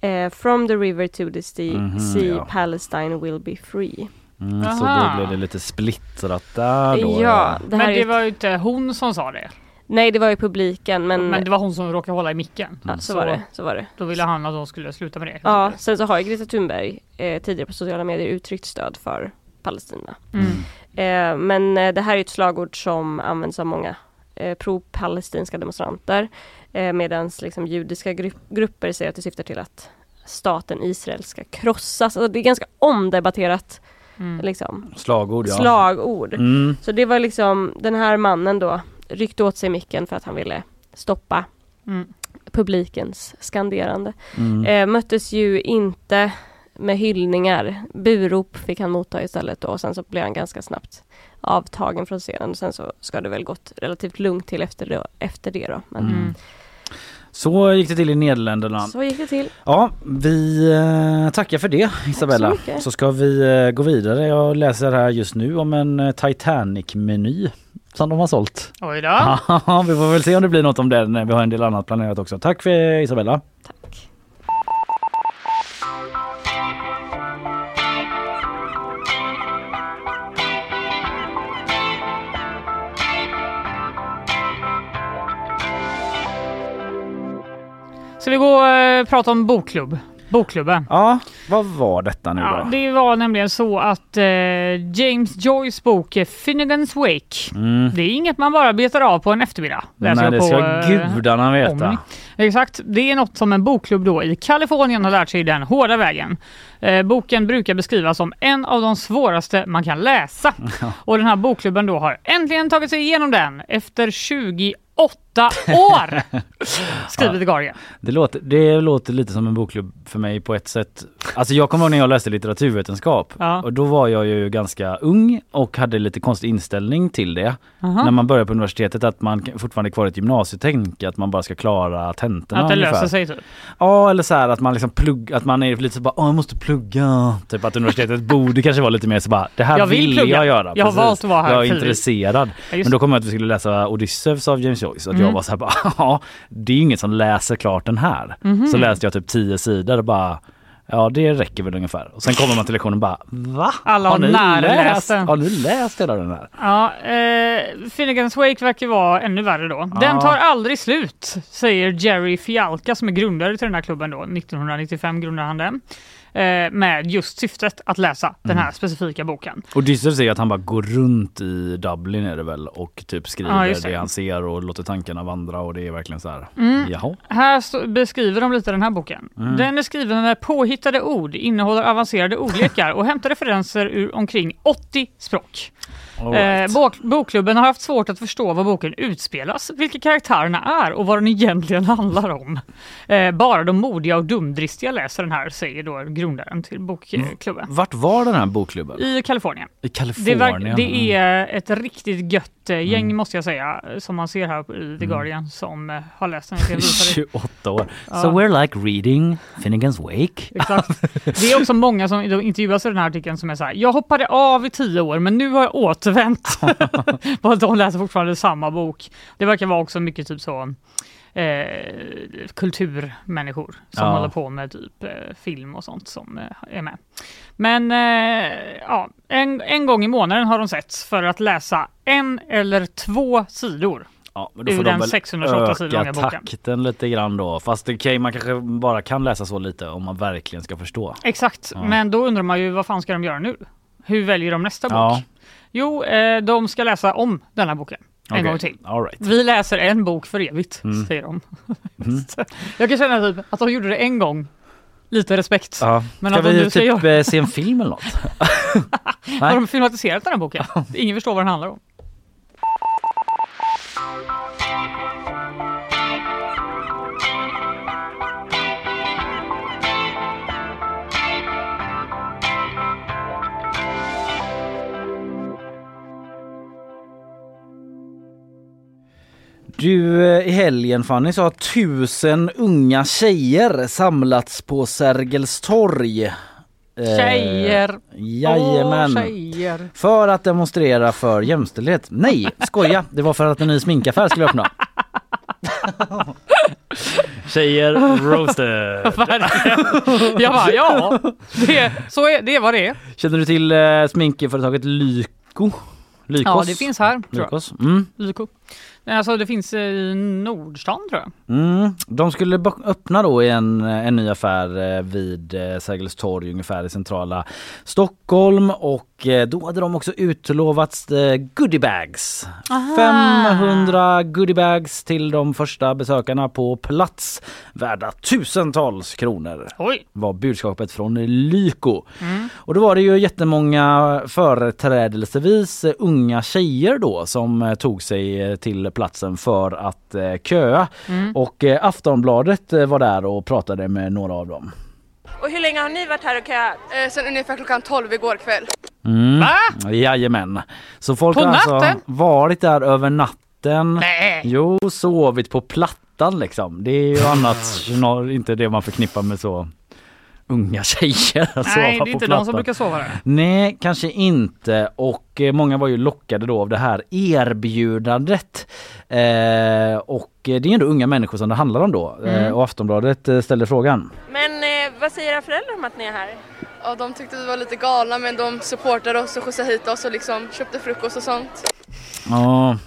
eh, From the river to the sea, Mhm, sea ja. Palestine will be free. Mm, så då blev det lite splittrat där då. ja, det Men det var ju inte hon som sa det. Nej det var ju publiken men, Men det var hon som råkade hålla i micken. ja, så, var det, så var det. Då ville han att de skulle sluta med det. Ja, sen så har ju Greta Thunberg eh, tidigare på sociala medier uttryckt stöd för Palestina. Mm. Eh, men eh, det här är ett slagord som används av många eh, pro-palestinska demonstranter. Eh, Medan liksom, judiska gru- grupper säger att det syftar till att staten Israel ska krossas. Alltså, det är ganska omdebatterat Mm. liksom, Slagord ja. slagord. Mm. Så det var liksom den här mannen då ryckte åt sig micken för att han ville stoppa Mm. publikens skanderande. Mm. Eh, möttes ju inte med hyllningar. Burop fick han motta istället då och sen så blev han ganska snabbt avtagen från scenen. Sen så ska det väl gått relativt lugnt till efter det, efter det då. Men Mm. Så gick det till i Nederländerna. så gick det till. Ja, vi eh, tackar för det Isabella. mycket. Så ska vi eh, gå vidare. Jag läser här just nu om en eh, Titanic-meny som de har sålt. Oj då. Ja, vi får väl se om det blir något om den. Vi har en del annat planerat också. Tack för Isabella. Tack. Ska vi gå och eh, prata om bokklubb? Bokklubben. Ja, vad var detta nu Ja, då? det var nämligen så att eh, James Joyce bok eh, Finnegans Wake, Mm. det är inget man bara betar av på en eftermiddag. Nej, det på, ska eh, gudarna veta. Omni. Exakt, det är något som en bokklubb då i Kalifornien har lärt sig den hårda vägen. Eh, boken brukar beskrivas som en av de svåraste man kan läsa. Och den här bokklubben då har äntligen tagit sig igenom den efter 28 år! Skriver The Guardian. Det låter, det låter lite som en bokklubb för mig på ett sätt. Alltså jag kommer ihåg när jag läste litteraturvetenskap Ja. och då var jag ju ganska ung och hade lite konstig inställning till det. Aha. När man börjar på universitetet att man fortfarande är kvar i ett gymnasietänk, att man bara ska klara tentorna Att det ungefär. löser sig typ. Ja eller så här att man liksom plugg, att man är lite så bara Åh, jag måste plugga. Typ att universitetet borde kanske vara lite mer så bara det här Jag vill vill, jag göra. Jag har Precis. valt att vara här Jag är frivilligt. intresserad. Ja, Men då kom jag att vi skulle läsa Odysseus av James Joyce. Att Mm. jag var så här bara ja det är ju ingen som läser klart den här. Mhm. Så läste jag typ tio sidor och bara Ja det räcker väl ungefär. Och sen kommer man till lektionen och bara Va? Alla har ni den. Har ni läst hela den här? Ja, eh, Finnegans Wake verkar vara ännu värre då. Den Ja. tar aldrig slut, säger Jerry Fialka som är grundare till den här klubben då. 1995 grundade han den. Eh, med just syftet att läsa den Mm. här specifika boken. Odysseus säger att han bara går runt i Dublin är det väl och typ skriver Ja, det. det. han ser och låter tankarna vandra och det är verkligen så här. Mm. Jaha. Här beskriver de lite den här boken. Mm. Den är skriven med påhittade ord, innehåller avancerade ordlekar och hämtar referenser ur omkring 80 språk. Right. Eh, bok, bokklubben har haft svårt att förstå vad boken utspelas, vilka karaktärerna är och vad den egentligen handlar om. Eh, bara de modiga och dumdristiga läser den här, säger då grundaren till bokklubben. Vart var den här bokklubben? I Kalifornien. I Det, Kalifornien? verk, det är ett riktigt gött eh, gäng Mm. måste jag säga, som man ser här i The Guardian som eh, har läst den. Jag ska visa dig. 28 år. Ja. So we're like reading Finnegans Wake. Exakt. Det är också många som intervjuas i den här artikeln som är så här, jag hoppade av i tio år men nu har jag återvänt. De läser fortfarande samma bok. Det verkar vara också mycket typ så eh, kulturmänniskor som Ja. håller på med typ eh, film och sånt som eh, är med. Men eh, ja, en, en gång i månaden har de setts för att läsa en eller två sidor. Ja, men då får de den väl 628 sidor långa öka boken. takten lite grann då. Fast okej, man kanske bara kan läsa så lite om man verkligen ska förstå. Exakt, Ja. men då undrar man ju vad fan ska de göra nu? Hur väljer de nästa bok? Ja. Jo, eh, de ska läsa om den här boken en Okej, gång till. right. Vi läser en bok för evigt, Mm. säger de. Mm. Jag kan känna typ att de gjorde det en gång. Lite respekt. Ja. Men ska att vi ska typ göra- eh, se en film eller något? Har de filmatiserat den här boken? Ingen förstår vad den handlar om. Du, eh, i helgen Fanny så har tusen unga tjejer samlats på Sergels torg. Eh, Tjejer! Jajamän. Åh, tjejer! För att demonstrera för jämställdhet. Nej, skoja. Det var för att en ny sminkaffär skulle öppna. Tjejer roasted. Jag bara, ja, det, så är, det är vad det är. Känner du till eh, sminkföretaget Lyko? Lykos? Ja, det finns här, tror jag. Lykos. Mm. Lyko. Nej, Alltså det finns i Nordstan tror jag. Mm. De skulle öppna då i en, en ny affär eh, vid eh, Sergels torg ungefär i centrala Stockholm och eh, då hade de också utlovats eh, goodiebags. Aha. 500 goodiebags till de första besökarna på plats värda tusentals kronor. Oj! var budskapet från Lyko. Mm. Och då var det ju jättemånga företrädelsevis eh, unga tjejer då som eh, tog sig eh, till platsen för att eh, köa. Mm. Och eh, Aftonbladet eh, var där och pratade med några av dem. Och hur länge har ni varit här och köat? Eh, sen ungefär klockan 12 igår kväll. Mm. Va? Jajamän. Så folk På har alltså natten? varit där över natten. Nej. Jo, sovit på plattan liksom. Det är ju annars nå- inte det man förknippar med så unga tjejer. Att Nej, sova det är på inte plattan. de som brukar sova där. Nej, kanske inte. Och eh, många var ju lockade då av det här erbjudandet. Eh, och eh, det är ändå unga människor som det handlar om då. Eh, Mm. och Aftonbladet eh, ställde frågan. Men eh, vad säger era föräldrar om att ni är här? Ja, de tyckte vi var lite galna men de supportade oss och skjutsade hit oss och liksom köpte frukost och sånt. Ja,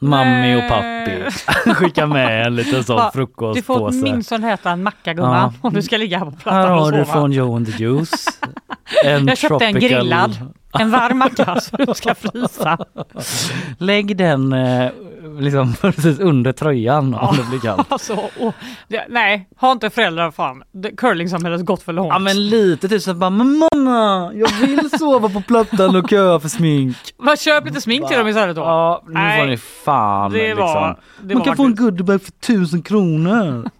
mammi och pappi. Skicka med en liten sån Va, Du får frukostpåse. åtminstone äta en macka gumman Ja. om du ska ligga här på Här plattan och har du från Joe and the Juice. En Jag köpte en tropical- grillad, en varm macka så du ska frysa. Lägg den eh, liksom precis under tröjan om det blir kallt. Alltså, det, nej, har inte föräldrar fan. Det- Curlingsamhället gått för långt. Ja men lite typ så att bara, men mamma jag vill sova på plattan och köa för smink. Vad köp lite smink till dem istället då. Ja nu Nej, får ni fan det liksom. var- det Man var kan få en faktiskt- goodiebag för tusen kronor.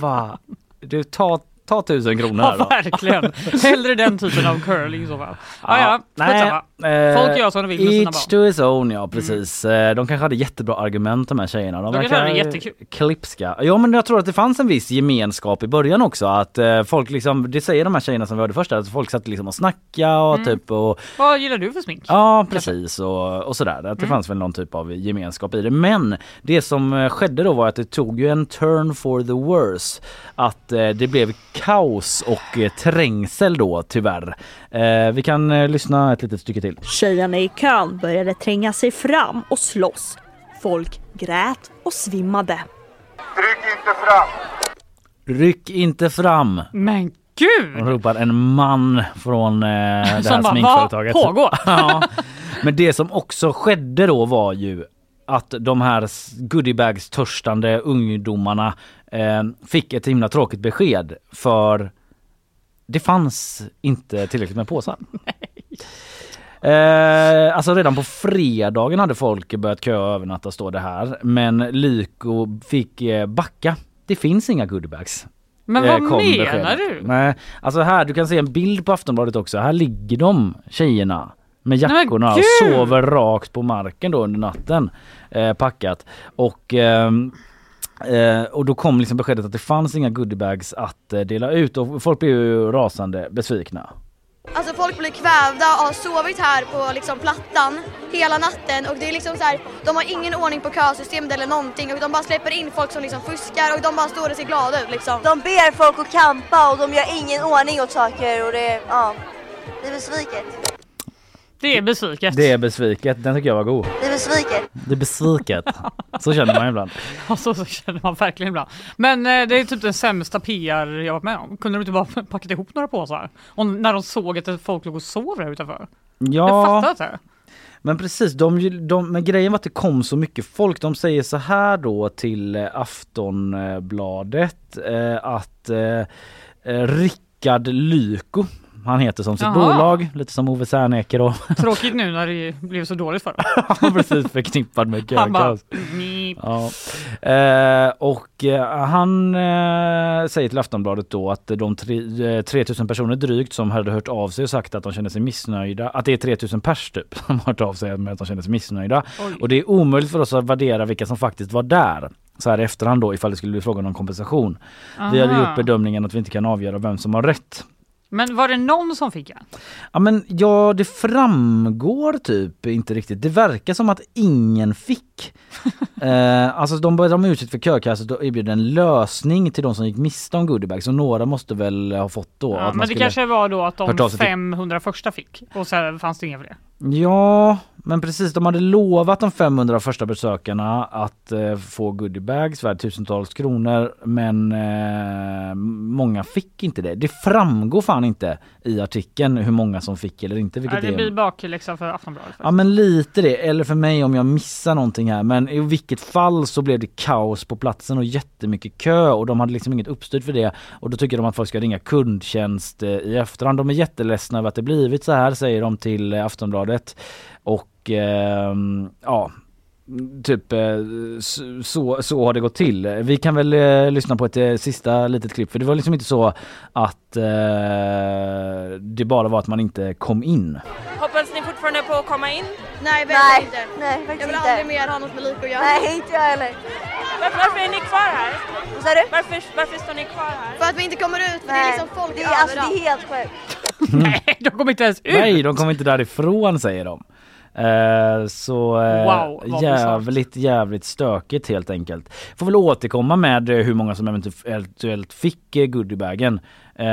Va? Du ta, ta tusen kronor här Ja då. verkligen. Hellre den typen av curling i så fall. Ja, ja, skitsamma. eh, Folk gör som de vill med sina Each barn. to his own ja precis. Eh, De kanske hade jättebra argument de här tjejerna. De kanske hade jättekul. klipska. Ja men jag tror att det fanns en viss gemenskap i början också. Att eh, folk liksom, det säger de här tjejerna som vi hörde först, att folk satt liksom och snackade och Mm. typ och Vad gillar du för smink? Ja precis och, och sådär. Att det Mm. fanns väl någon typ av gemenskap i det. Men det som skedde då var att det tog ju en turn for the worse. Att det blev kaos och eh, trängsel då tyvärr. Eh, vi kan eh, lyssna ett litet stycke till. Tjejerna i kön började tränga sig fram och slåss. Folk grät och svimmade. Tryck inte fram! Ryck inte fram! Men gud! ropar en man från eh, det här sminkföretaget. "Vad pågår?" ja. Men det som också skedde då var ju att de här goodiebags törstande ungdomarna eh, fick ett himla tråkigt besked för det fanns inte tillräckligt med påsar. Eh, alltså redan på fredagen hade folk börjat köa och övernatta står det här. Men Lyko fick eh, backa. Det finns inga goodiebags. Men Eh, vad menar beskedet. du? Nej, alltså här du kan se en bild på Aftonbladet också. Här ligger de tjejerna med jackorna och sover rakt på marken då under natten eh, packat. Och ehm, Eh, och då kom liksom beskedet att det fanns inga goodiebags att eh, dela ut och folk blev ju rasande besvikna. Alltså folk blir kvävda och har sovit här på liksom plattan hela natten och det är liksom så här, de har ingen ordning på kösystemet eller någonting och de bara släpper in folk som liksom fuskar och de bara står och ser glada ut liksom. De ber folk att campa och de gör ingen ordning åt saker och det, ja, det är besviket. Det är besviket. Det är besviket, den tycker jag var god. Det är besviket. Det är besviket. Så känner man ibland. Ja, så, så känner man verkligen ibland. Men eh, det är typ den sämsta PR jag varit med om. Kunde de inte bara packat ihop några påsar? Och när de såg att folk låg och sov där utanför. Jag Ja, fattar inte. men precis. De, de, men grejen var att det kom så mycket folk. De säger så här då till eh, Aftonbladet eh, att eh, eh, Rickard Lyko han heter som sitt Jaha. bolag, lite som Ove Serneke då. Tråkigt nu när det blev så dåligt för dem. Precis förknippad med kökaos. Ja. Eh, och eh, han eh, säger till Aftonbladet då att de tre, eh, 3000 personer drygt som hade hört av sig och sagt att de känner sig missnöjda, att det är 3000 pers typ som har hört av sig med att de känner sig missnöjda. Oj. Och det är omöjligt för oss att värdera vilka som faktiskt var där så här i efterhand då ifall det skulle bli frågan om kompensation. Vi hade Aha. gjort bedömningen att vi inte kan avgöra vem som har rätt. Men var det någon som fick en? Ja men ja det framgår typ inte riktigt. Det verkar som att ingen fick. eh, alltså de började de utsikt för kökasset och erbjöd en lösning till de som gick miste om goodiebags. Så några måste väl ha fått då. Ja, att man men det kanske var då att de av sig till- 500 första fick och sen fanns det inga fler. Ja, men precis. De hade lovat de 500 första besökarna att eh, få goodiebags värd tusentals kronor. Men eh, många fick inte det. Det framgår fan inte i artikeln hur många som fick eller inte. Vilket det är... blir bakläxa för Aftonbladet. Ja men lite det, eller för mig om jag missar någonting här. Men i vilket fall så blev det kaos på platsen och jättemycket kö och de hade liksom inget uppstyrt för det. Och då tycker de att folk ska ringa kundtjänst eh, i efterhand. De är jätteledsna över att det blivit så här säger de till eh, Aftonbladet. Och ehm, ja, Typ eh, så- så, har det gått till. Vi kan väl eh, lyssna på ett eh, sista litet klipp för det var liksom inte så att eh, det bara var att man inte kom in. Hoppas ni fortfarande på att komma in? Nej, verkligen inte. nej, jag vill inte. aldrig mer ha något med lik att göra. Nej, inte jag heller. Varför, varför är ni kvar här? Vad sa du? Varför, varför står ni kvar här? För att vi inte kommer ut, för det är liksom folk det är, alltså, överallt. det är helt sjukt. Nej, de kommer inte ens ut! Nej, de kommer inte därifrån säger de. Eh, så eh, Wow, jävligt, jävligt stökigt helt enkelt. Får väl återkomma med eh, hur många som eventuellt fick goodiebagen. Eh,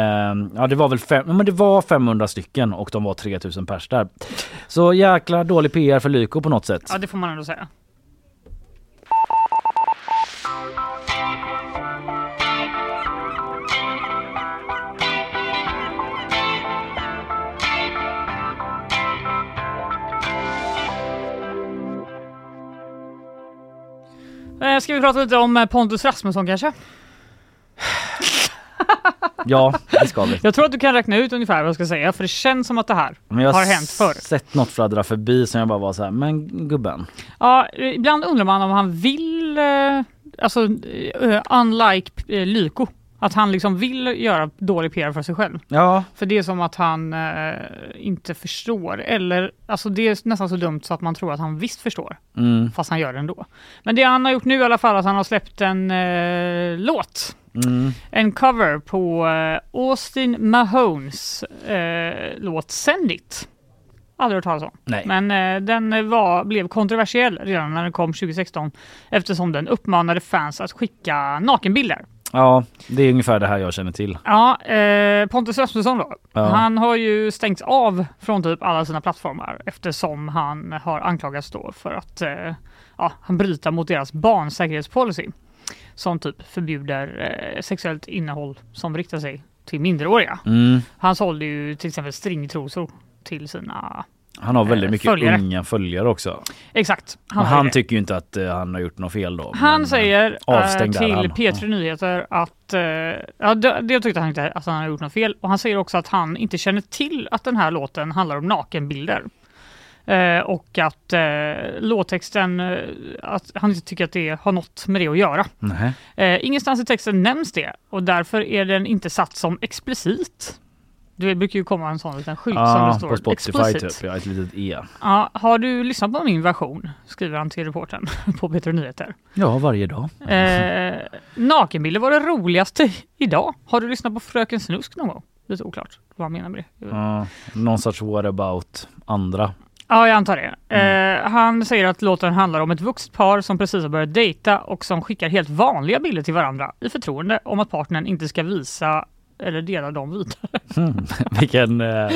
ja det var väl fem, men det var 500 stycken och de var 3000 pers där. Så jäkla dålig PR för Lyko på något sätt. Ja, det får man ändå säga. Eh, Ska vi prata lite om eh, Pontus Rasmusson kanske? Ja, det ska vi. Jag tror att du kan räkna ut ungefär vad jag ska säga för det känns som att det här Men jag har hänt förr. sett något fladdra förbi som jag bara var så här, men gubben. Ja, ibland undrar man om han vill, eh, alltså eh, unlike eh, Lyko, att han liksom vill göra dålig PR för sig själv. Ja. För det är som att han eh, inte förstår, eller alltså det är nästan så dumt så att man tror att han visst förstår, Mm. fast han gör det ändå. Men det han har gjort nu i alla fall, att han har släppt en eh, låt Mm. en cover på eh, Austin Mahones eh, låt Send It. Aldrig hört talas om. Nej. Men eh, den var, blev kontroversiell redan när den kom 2016 eftersom den uppmanade fans att skicka nakenbilder. Ja, det är ungefär det här jag känner till. Ja, eh, Pontus Rasmusson då. Ja. Han har ju stängts av från typ alla sina plattformar eftersom han har anklagats då för att eh, ja, han bryter mot deras barnsäkerhetspolicy som typ förbjuder eh, sexuellt innehåll som riktar sig till minderåriga. Mm. Han sålde ju till exempel stringtrosor till sina Han har väldigt eh, mycket följare. unga följare också. Exakt. Han, har han tycker ju inte att eh, han har gjort något fel då. Han säger eh, avstängd är till. P3 Nyheter att, eh, ja det, det tyckte han inte att han hade gjort något fel och han säger också att han inte känner till att den här låten handlar om nakenbilder. Eh, och att eh, låttexten, eh, att han inte tycker att det har något med det att göra. Eh, ingenstans i texten nämns det och därför är den inte satt som explicit. Det brukar ju komma en sån liten skylt som det står på Spotify explicit. typ. Ja, ett litet E. Ja, har du lyssnat på min version? Skriver han till reportern på P3 Nyheter. Ja, varje dag. Eh, nakenbilder var det roligaste idag. Har du lyssnat på Fröken Snusk någon gång? Lite oklart vad han menar med det. Ja, någon sorts what about andra. Ja, jag antar det. Eh, han säger att låten handlar om ett vuxet par som precis har börjat dejta och som skickar helt vanliga bilder till varandra i förtroende om att partnern inte ska visa eller dela dem vidare. Mm. vilken eh,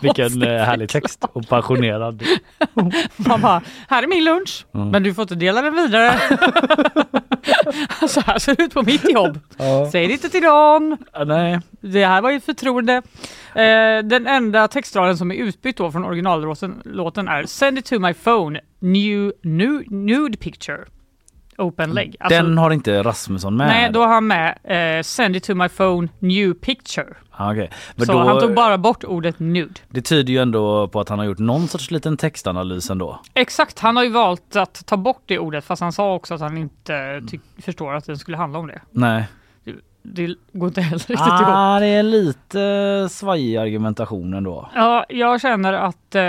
vilken eh, härlig text och passionerad. Man bara, här är min lunch, Mm. men du får inte dela den vidare. Så här ser det ut på mitt jobb. Ja. Säg det inte till någon. nej. Det här var ju förtroende. Eh, den enda textraden som är utbytt då från originallåten låten är Send it to my phone, new, new nude picture. Open leg. Alltså- Den har inte Rasmusson med. Nej, då har han med eh, Send it to my phone, new picture. Ah, okej. Men Så då, han tog bara bort ordet nude. Det tyder ju ändå på att han har gjort någon sorts liten textanalys ändå. Exakt, han har ju valt att ta bort det ordet fast han sa också att han inte förstår att den skulle handla om det. Nej. Det, det går inte heller riktigt ihop. Ah, det är lite svajig argumentation ändå. Ja, jag känner att eh,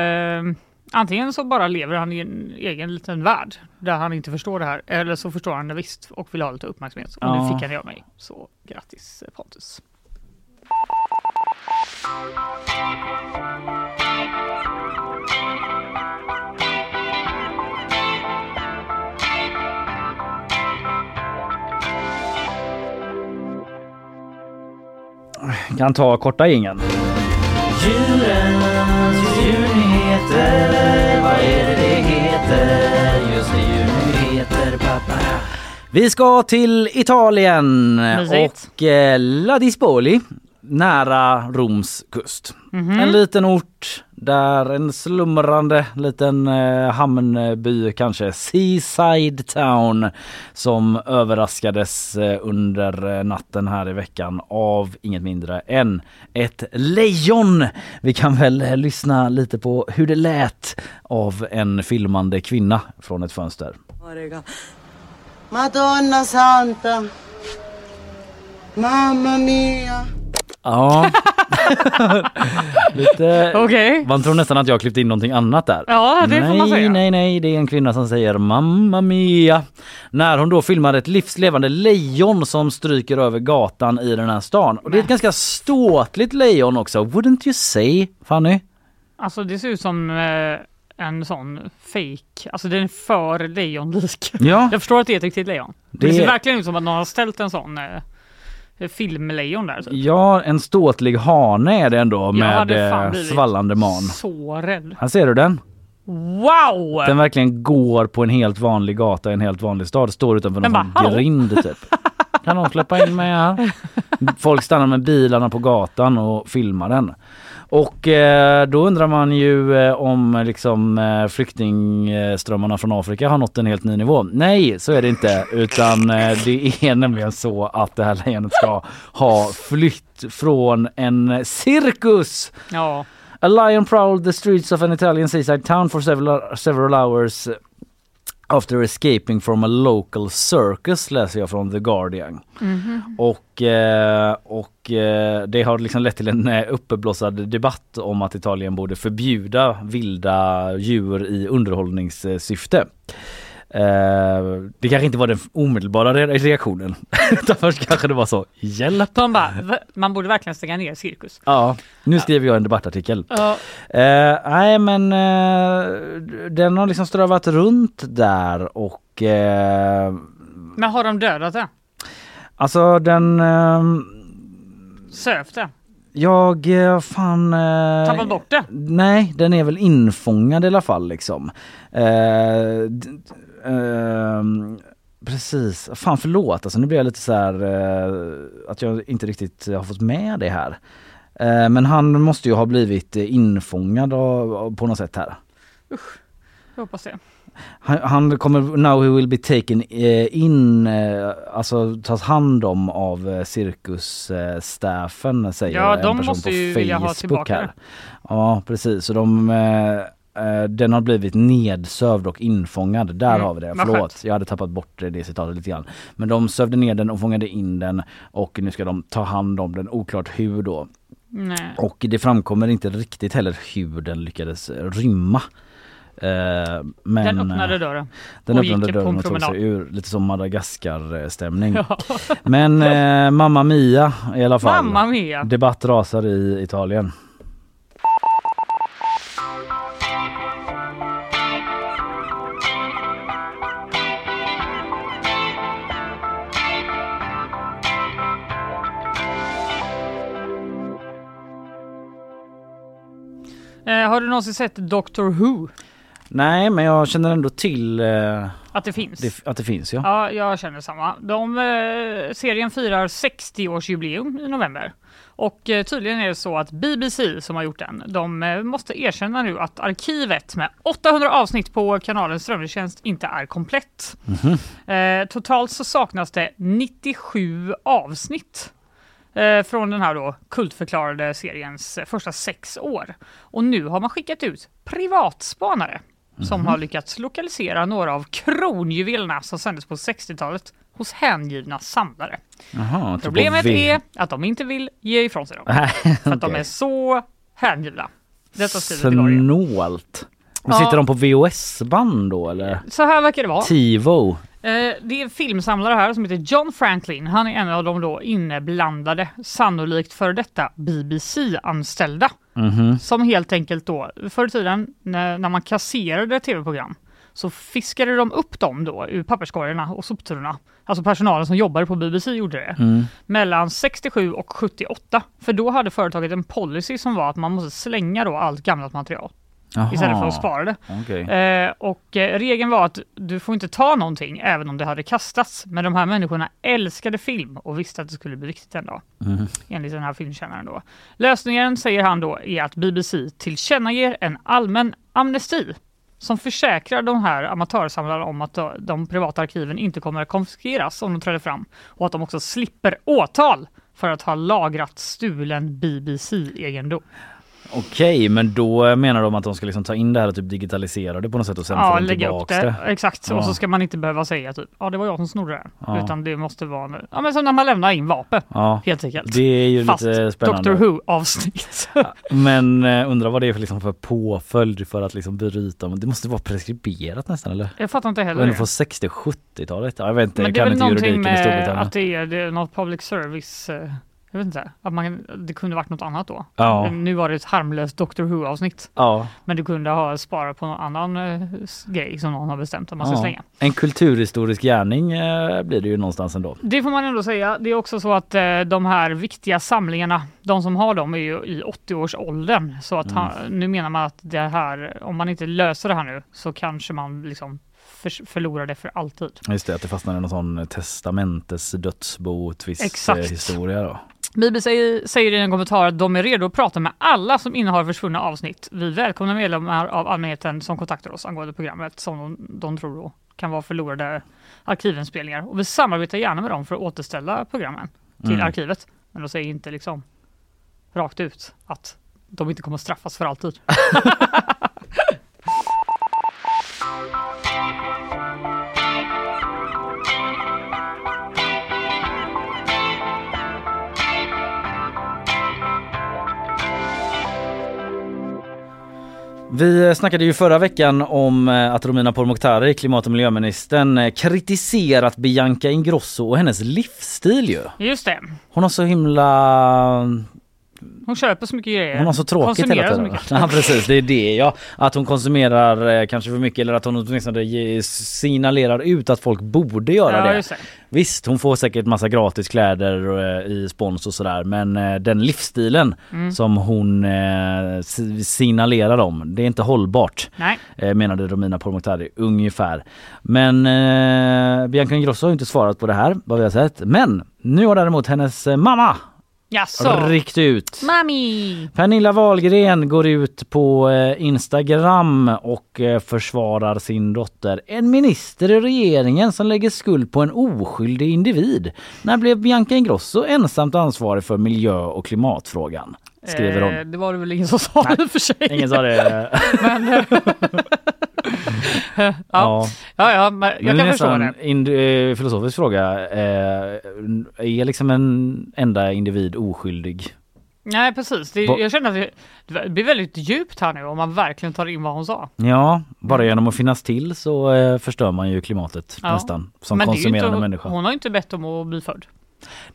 antingen så bara lever han i en egen liten värld där han inte förstår det här eller så förstår han det visst och vill ha lite uppmärksamhet. Och Ja. nu fick han det av mig. Så grattis eh, Pontus. Kan ta korta ingen. Djurens djurnyheter. Nyheter, vad är det det heter? Just det, ju nyheter, pappa. Vi ska till Italien och eh, La Dispoli nära Roms kust. Mhm. En liten ort där en slumrande liten eh, hamnby kanske, Seaside Town som överraskades eh, under eh, natten här i veckan av inget mindre än ett lejon. Vi kan väl eh, lyssna lite på hur det lät av en filmande kvinna från ett fönster. Madonna santa. Mamma mia. Ja. Lite... Okej. Man tror nästan att jag har klippt in någonting annat där. Ja, det får nej, man säga. Nej, nej, det är en kvinna som säger Mamma Mia. När hon då filmar ett livslevande lejon som stryker över gatan i den här stan. Och det är ett ganska ståtligt lejon också, wouldn't you say Fanny? Alltså det ser ut som eh, en sån fake, alltså den är för lejonlik. Ja. Jag förstår att det är ett riktigt lejon. Det, Det- ser verkligen ut som att någon har ställt en sån eh, filmlejon där. Typ. Ja, en ståtlig hane är det ändå med eh, svallande man. Så rädd. Här ser du den. Wow! Den verkligen går på en helt vanlig gata i en helt vanlig stad. Står utanför någon bara, grind typ. Kan någon släppa in mig här? Folk stannar med bilarna på gatan och filmar den. Och eh, då undrar man ju eh, om liksom eh, flyktingströmmarna från Afrika har nått en helt ny nivå. Nej, så är det inte. Utan eh, det är nämligen så att det här lejonet ska ha flytt från en cirkus. Ja. A lion prowled the streets of an Italian seaside town for several, several hours after escaping from a local circus läser jag från The Guardian. Mhm. Och, eh, och eh, det har liksom lett till en eh, uppblossad debatt om att Italien borde förbjuda vilda djur i underhållningssyfte. Eh, det kanske inte var den omedelbara re- reaktionen. Utan först kanske det var så, hjälp. De bara, "Va? man borde verkligen stänga ner cirkus. Ja, nu skriver jag en debattartikel. Ja. Eh, nej men eh, den har liksom strövat runt där och Men har de dödat det? alltså den eh, Sövt det? Jag fan... Eh, Tappat bort det? Nej, den är väl infångad i alla fall liksom. Eh, ehm, precis, fan förlåt alltså nu blir jag lite så här eh, att jag inte riktigt har fått med det här. Eh, men han måste ju ha blivit infångad av, av, på något sätt här. Jag hoppas det. Han, han kommer, now he will be taken eh, in, eh, alltså tas hand om av eh, cirkusstaffen säger Ja, en de person måste på ju vilja ha Facebook tillbaka här. Ja precis, så de, eh, den har blivit nedsövd och infångad. Där Mm, har vi det. Förlåt, jag hade tappat bort det, det citatet lite grann. Men de sövde ner den och fångade in den och nu ska de ta hand om den, oklart hur då. Nej. Och det framkommer inte riktigt heller hur den lyckades rymma. Eh, men, Den öppnade eh, dörren Den och öppnade dörren och tog sig ur. Lite som Madagaskar-stämning. Ja. Men eh, Mamma Mia i alla fall. Mamma Mia. Debatt rasar i Italien. Har du någonsin sett Doctor Who? Nej men jag känner ändå till eh, Att det finns? det, att det finns ja. Ja, jag känner samma. De, eh, serien firar 60-årsjubileum i november. Och eh, tydligen är det så att BBC som har gjort den, de eh, måste erkänna nu att arkivet med 800 avsnitt på kanalens strömningstjänst inte är komplett. Eh, totalt så saknas det 97 avsnitt eh, från den här då kultförklarade seriens eh, första sex år. Och nu har man skickat ut privatspanare som Mhm. har lyckats lokalisera några av kronjuvelerna som sändes på 60-talet hos hängivna samlare. Jaha, typ Problemet är att de inte vill ge ifrån sig dem. Nej, För att de är så hängivna. Detta. Snålt. Men Ja. Sitter de på VHS-band då eller? Så här verkar det vara. TiVo? Eh, det är en filmsamlare här som heter John Franklin. Han är en av de då inblandade, sannolikt för detta BBC-anställda. Mhm. Som helt enkelt då, förr i tiden när, när man kasserade tv-program så fiskade de upp dem då ur papperskorgarna och soptunnorna. Alltså personalen som jobbade på BBC gjorde det. Mm. Mellan 67 och 78. För då hade företaget en policy som var att man måste slänga då allt gammalt material. Jaha. istället för att spara det. Okej. Eh, och eh, regeln var att du får inte ta någonting även om det hade kastats. Men de här människorna älskade film och visste att det skulle bli viktigt en dag. Mhm. Enligt den här filmkännaren då. Lösningen säger han då är att BBC tillkännager en allmän amnesti som försäkrar de här amatörsamlarna om att de, de privata arkiven inte kommer att konfiskeras om de träder fram och att de också slipper åtal för att ha lagrat stulen BBC-egendom. Okej, men då menar de att de ska liksom ta in det här och typ digitalisera det på något sätt och sen Ja, få lägga upp det. det. Exakt, Ja. och så ska man inte behöva säga typ ja det var jag som snodde det. Ja. Utan det måste vara ja, men som när man lämnar in vapen. Ja, Helt enkelt. det är ju Fast lite spännande. Doctor Who avsnitt. Men eh, undrar vad det är för, liksom, för påföljd för att liksom bryta. Det måste vara preskriberat nästan eller? Jag fattar inte heller Eller det. från 60-70-talet? Ja, jag vet inte, Men jag det är kan inte juridiken i med Storbritannien. att det är, det är något public service eh, jag vet inte, att man, det kunde varit något annat då. Ja. Nu var det ett harmlöst Doctor Who avsnitt. Ja. Men du kunde ha sparat på någon annan eh, grej som någon har bestämt att man ska Ja. slänga. En kulturhistorisk gärning eh, blir det ju någonstans ändå. Det får man ändå säga. Det är också så att eh, de här viktiga samlingarna, de som har dem är ju i 80-årsåldern. Så att han, nu menar man att det här, om man inte löser det här nu så kanske man liksom för, förlorar det för alltid. Just det, att det fastnar i någon sån testamentes dödsbo eh, historia då. BBC säger i en kommentar att de är redo att prata med alla som innehar försvunna avsnitt. Vi välkomnar medlemmar av allmänheten som kontaktar oss angående programmet som de, de tror då kan vara förlorade arkivinspelningar. Och vi samarbetar gärna med dem för att återställa programmen till Mm. arkivet. Men de säger inte liksom rakt ut att de inte kommer att straffas för alltid. Vi snackade ju förra veckan om eh, att Romina Pourmokhtari, klimat och miljöministern, eh, kritiserat Bianca Ingrosso och hennes livsstil ju. Just det. Hon har så himla Hon köper så mycket grejer. Hon har så tråkigt hela tiden. Ja precis, det är det ja. Att hon konsumerar eh, kanske för mycket eller att hon åtminstone ge- signalerar ut att folk borde göra Ja, det. just det. Visst, hon får säkert massa gratis kläder eh, i spons och sådär men eh, den livsstilen Mm. som hon eh, si- signalerar om, det är inte hållbart. Nej. Eh, menade Romina Pourmokhtari ungefär. Men eh, Bianca Ingrosso har ju inte svarat på det här vad vi har sett. Men nu har däremot hennes eh, mamma Jaså? ryckt ut. Mami! Pernilla Wahlgren går ut på eh, Instagram och eh, försvarar sin dotter. En minister i regeringen som lägger skuld på en oskyldig individ. När blev Bianca Ingrosso ensamt ansvarig för miljö och klimatfrågan? Skriver hon. Eh, det var det väl ingen som sa i och för sig. Ingen sa det. Men, ja. ja. Ja, men jag Men kan förstå det. en eh, filosofisk fråga. Eh, är liksom en enda individ oskyldig? Nej precis, det, jag känner att det, blir väldigt djupt här nu om man verkligen tar in vad hon sa. Ja, bara genom att finnas till så eh, förstör man ju klimatet Ja. nästan. Som Men konsumerande inte, människa. Hon har inte bett om att bli född.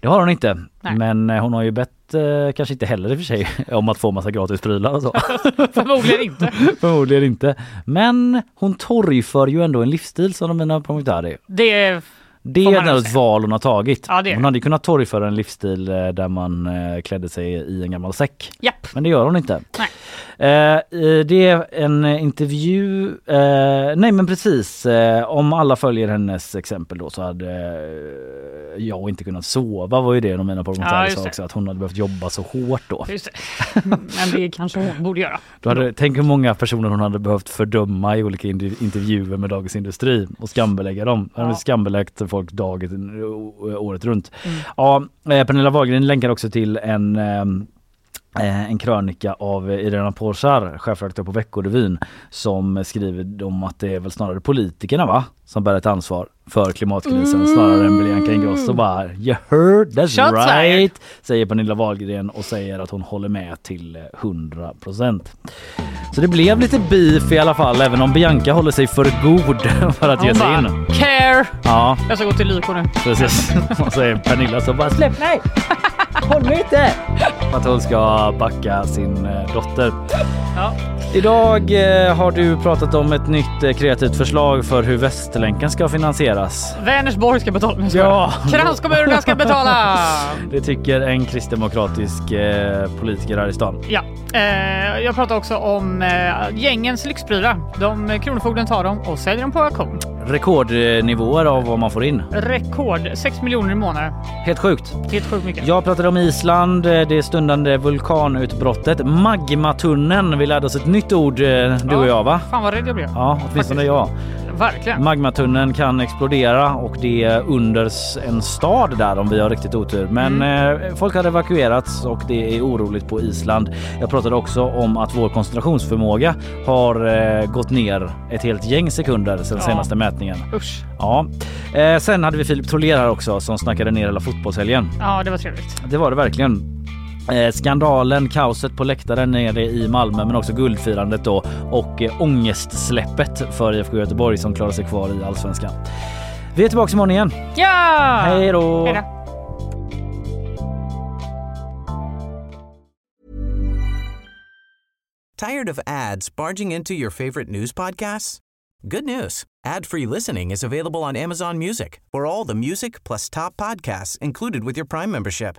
Det har hon inte. Nej. Men eh, hon har ju bett, eh, kanske inte heller i och för sig, om att få massa gratis prylar och så. Förmodligen inte. Förmodligen inte. Men hon torgför ju ändå en livsstil som Romina Pourmokhtari. Det är Det Får är ändå ett val hon har tagit. Ja, det hon det. hade kunnat torgföra en livsstil eh, där man eh, klädde sig i en gammal säck. Japp. Men det gör hon inte. Nej. Eh, det är en intervju, nej men precis, om alla följer hennes exempel då så hade jag inte kunnat sova var ju det Romina Ja, Pourmokhtari just sa det. också, att hon hade behövt jobba så hårt då. Det. Men det kanske hon borde göra. Du hade, tänk hur många personer hon hade behövt fördöma i olika intervjuer med Dagens Industri och skambelägga dem. Hon hade Ja. skambelagt folk dagen, året runt. Mm. Ja, eh, Pernilla Wahlgren länkar också till en eh, en krönika av Irena Porsar, chefredaktör på Veckorevyn, som skriver om att det är väl snarare politikerna va? Som bär ett ansvar för klimatkrisen snarare än Bianca Ingrosso. Bara you heard, that's Shots fired. right, säger Pernilla Wahlgren och säger att hon håller med till eh, 100 procent. Så det blev lite beef i alla fall, även om Bianca håller sig för god för att ge sig bara, in. care! Ja, Jag ska gå till Lyko nu. precis. Och så är Pernilla så bara släpp mig! Håll mig inte! Att hon ska backa sin eh, dotter. Ja. Idag eh, har du pratat om ett nytt eh, kreativt förslag för hur Västlänken ska finansieras. Vänersborg ska betala. Ja. Kranskommunerna ska betala! Det tycker en kristdemokratisk eh, politiker här i stan. Ja, eh, jag pratar också om eh, gängens lyxprylar. De Kronofogden tar dem och säljer dem på auktion. Rekordnivåer av vad man får in. Rekord 6 miljoner i månaden. Helt sjukt. Helt sjukt mycket. Jag pratade om Island, eh, det stundande vulkanutbrottet. Magmatunneln. Vi lärde oss ett nytt ord, eh, du och jag va? Fan vad rädd jag blev. Ja, åtminstone jag. Verkligen. Magmatunneln kan explodera och det är under en stad där om vi har riktigt otur. Men eh, folk har evakuerats och det är oroligt på Island. Jag pratade också om att vår koncentrationsförmåga har eh, gått ner ett helt gäng sekunder sedan Ja. senaste mätningen. Usch. Ja, eh, sen hade vi Filip Troler här också som snackade ner hela fotbollshelgen. Ja, det var trevligt. Det var det verkligen. Eh, skandalen, kaoset på läktaren nere i Malmö men också guldfirandet då och eh, ångestsläppet för IFK Göteborg som klarar sig kvar i Allsvenskan. Vi är tillbaka imorgon igen. Ja! Hej då! Hej då. Tired of ads barging into your favorite news podcasts? Good news. Ad-free listening is available on Amazon Music for all the music plus top podcasts included with your Prime membership.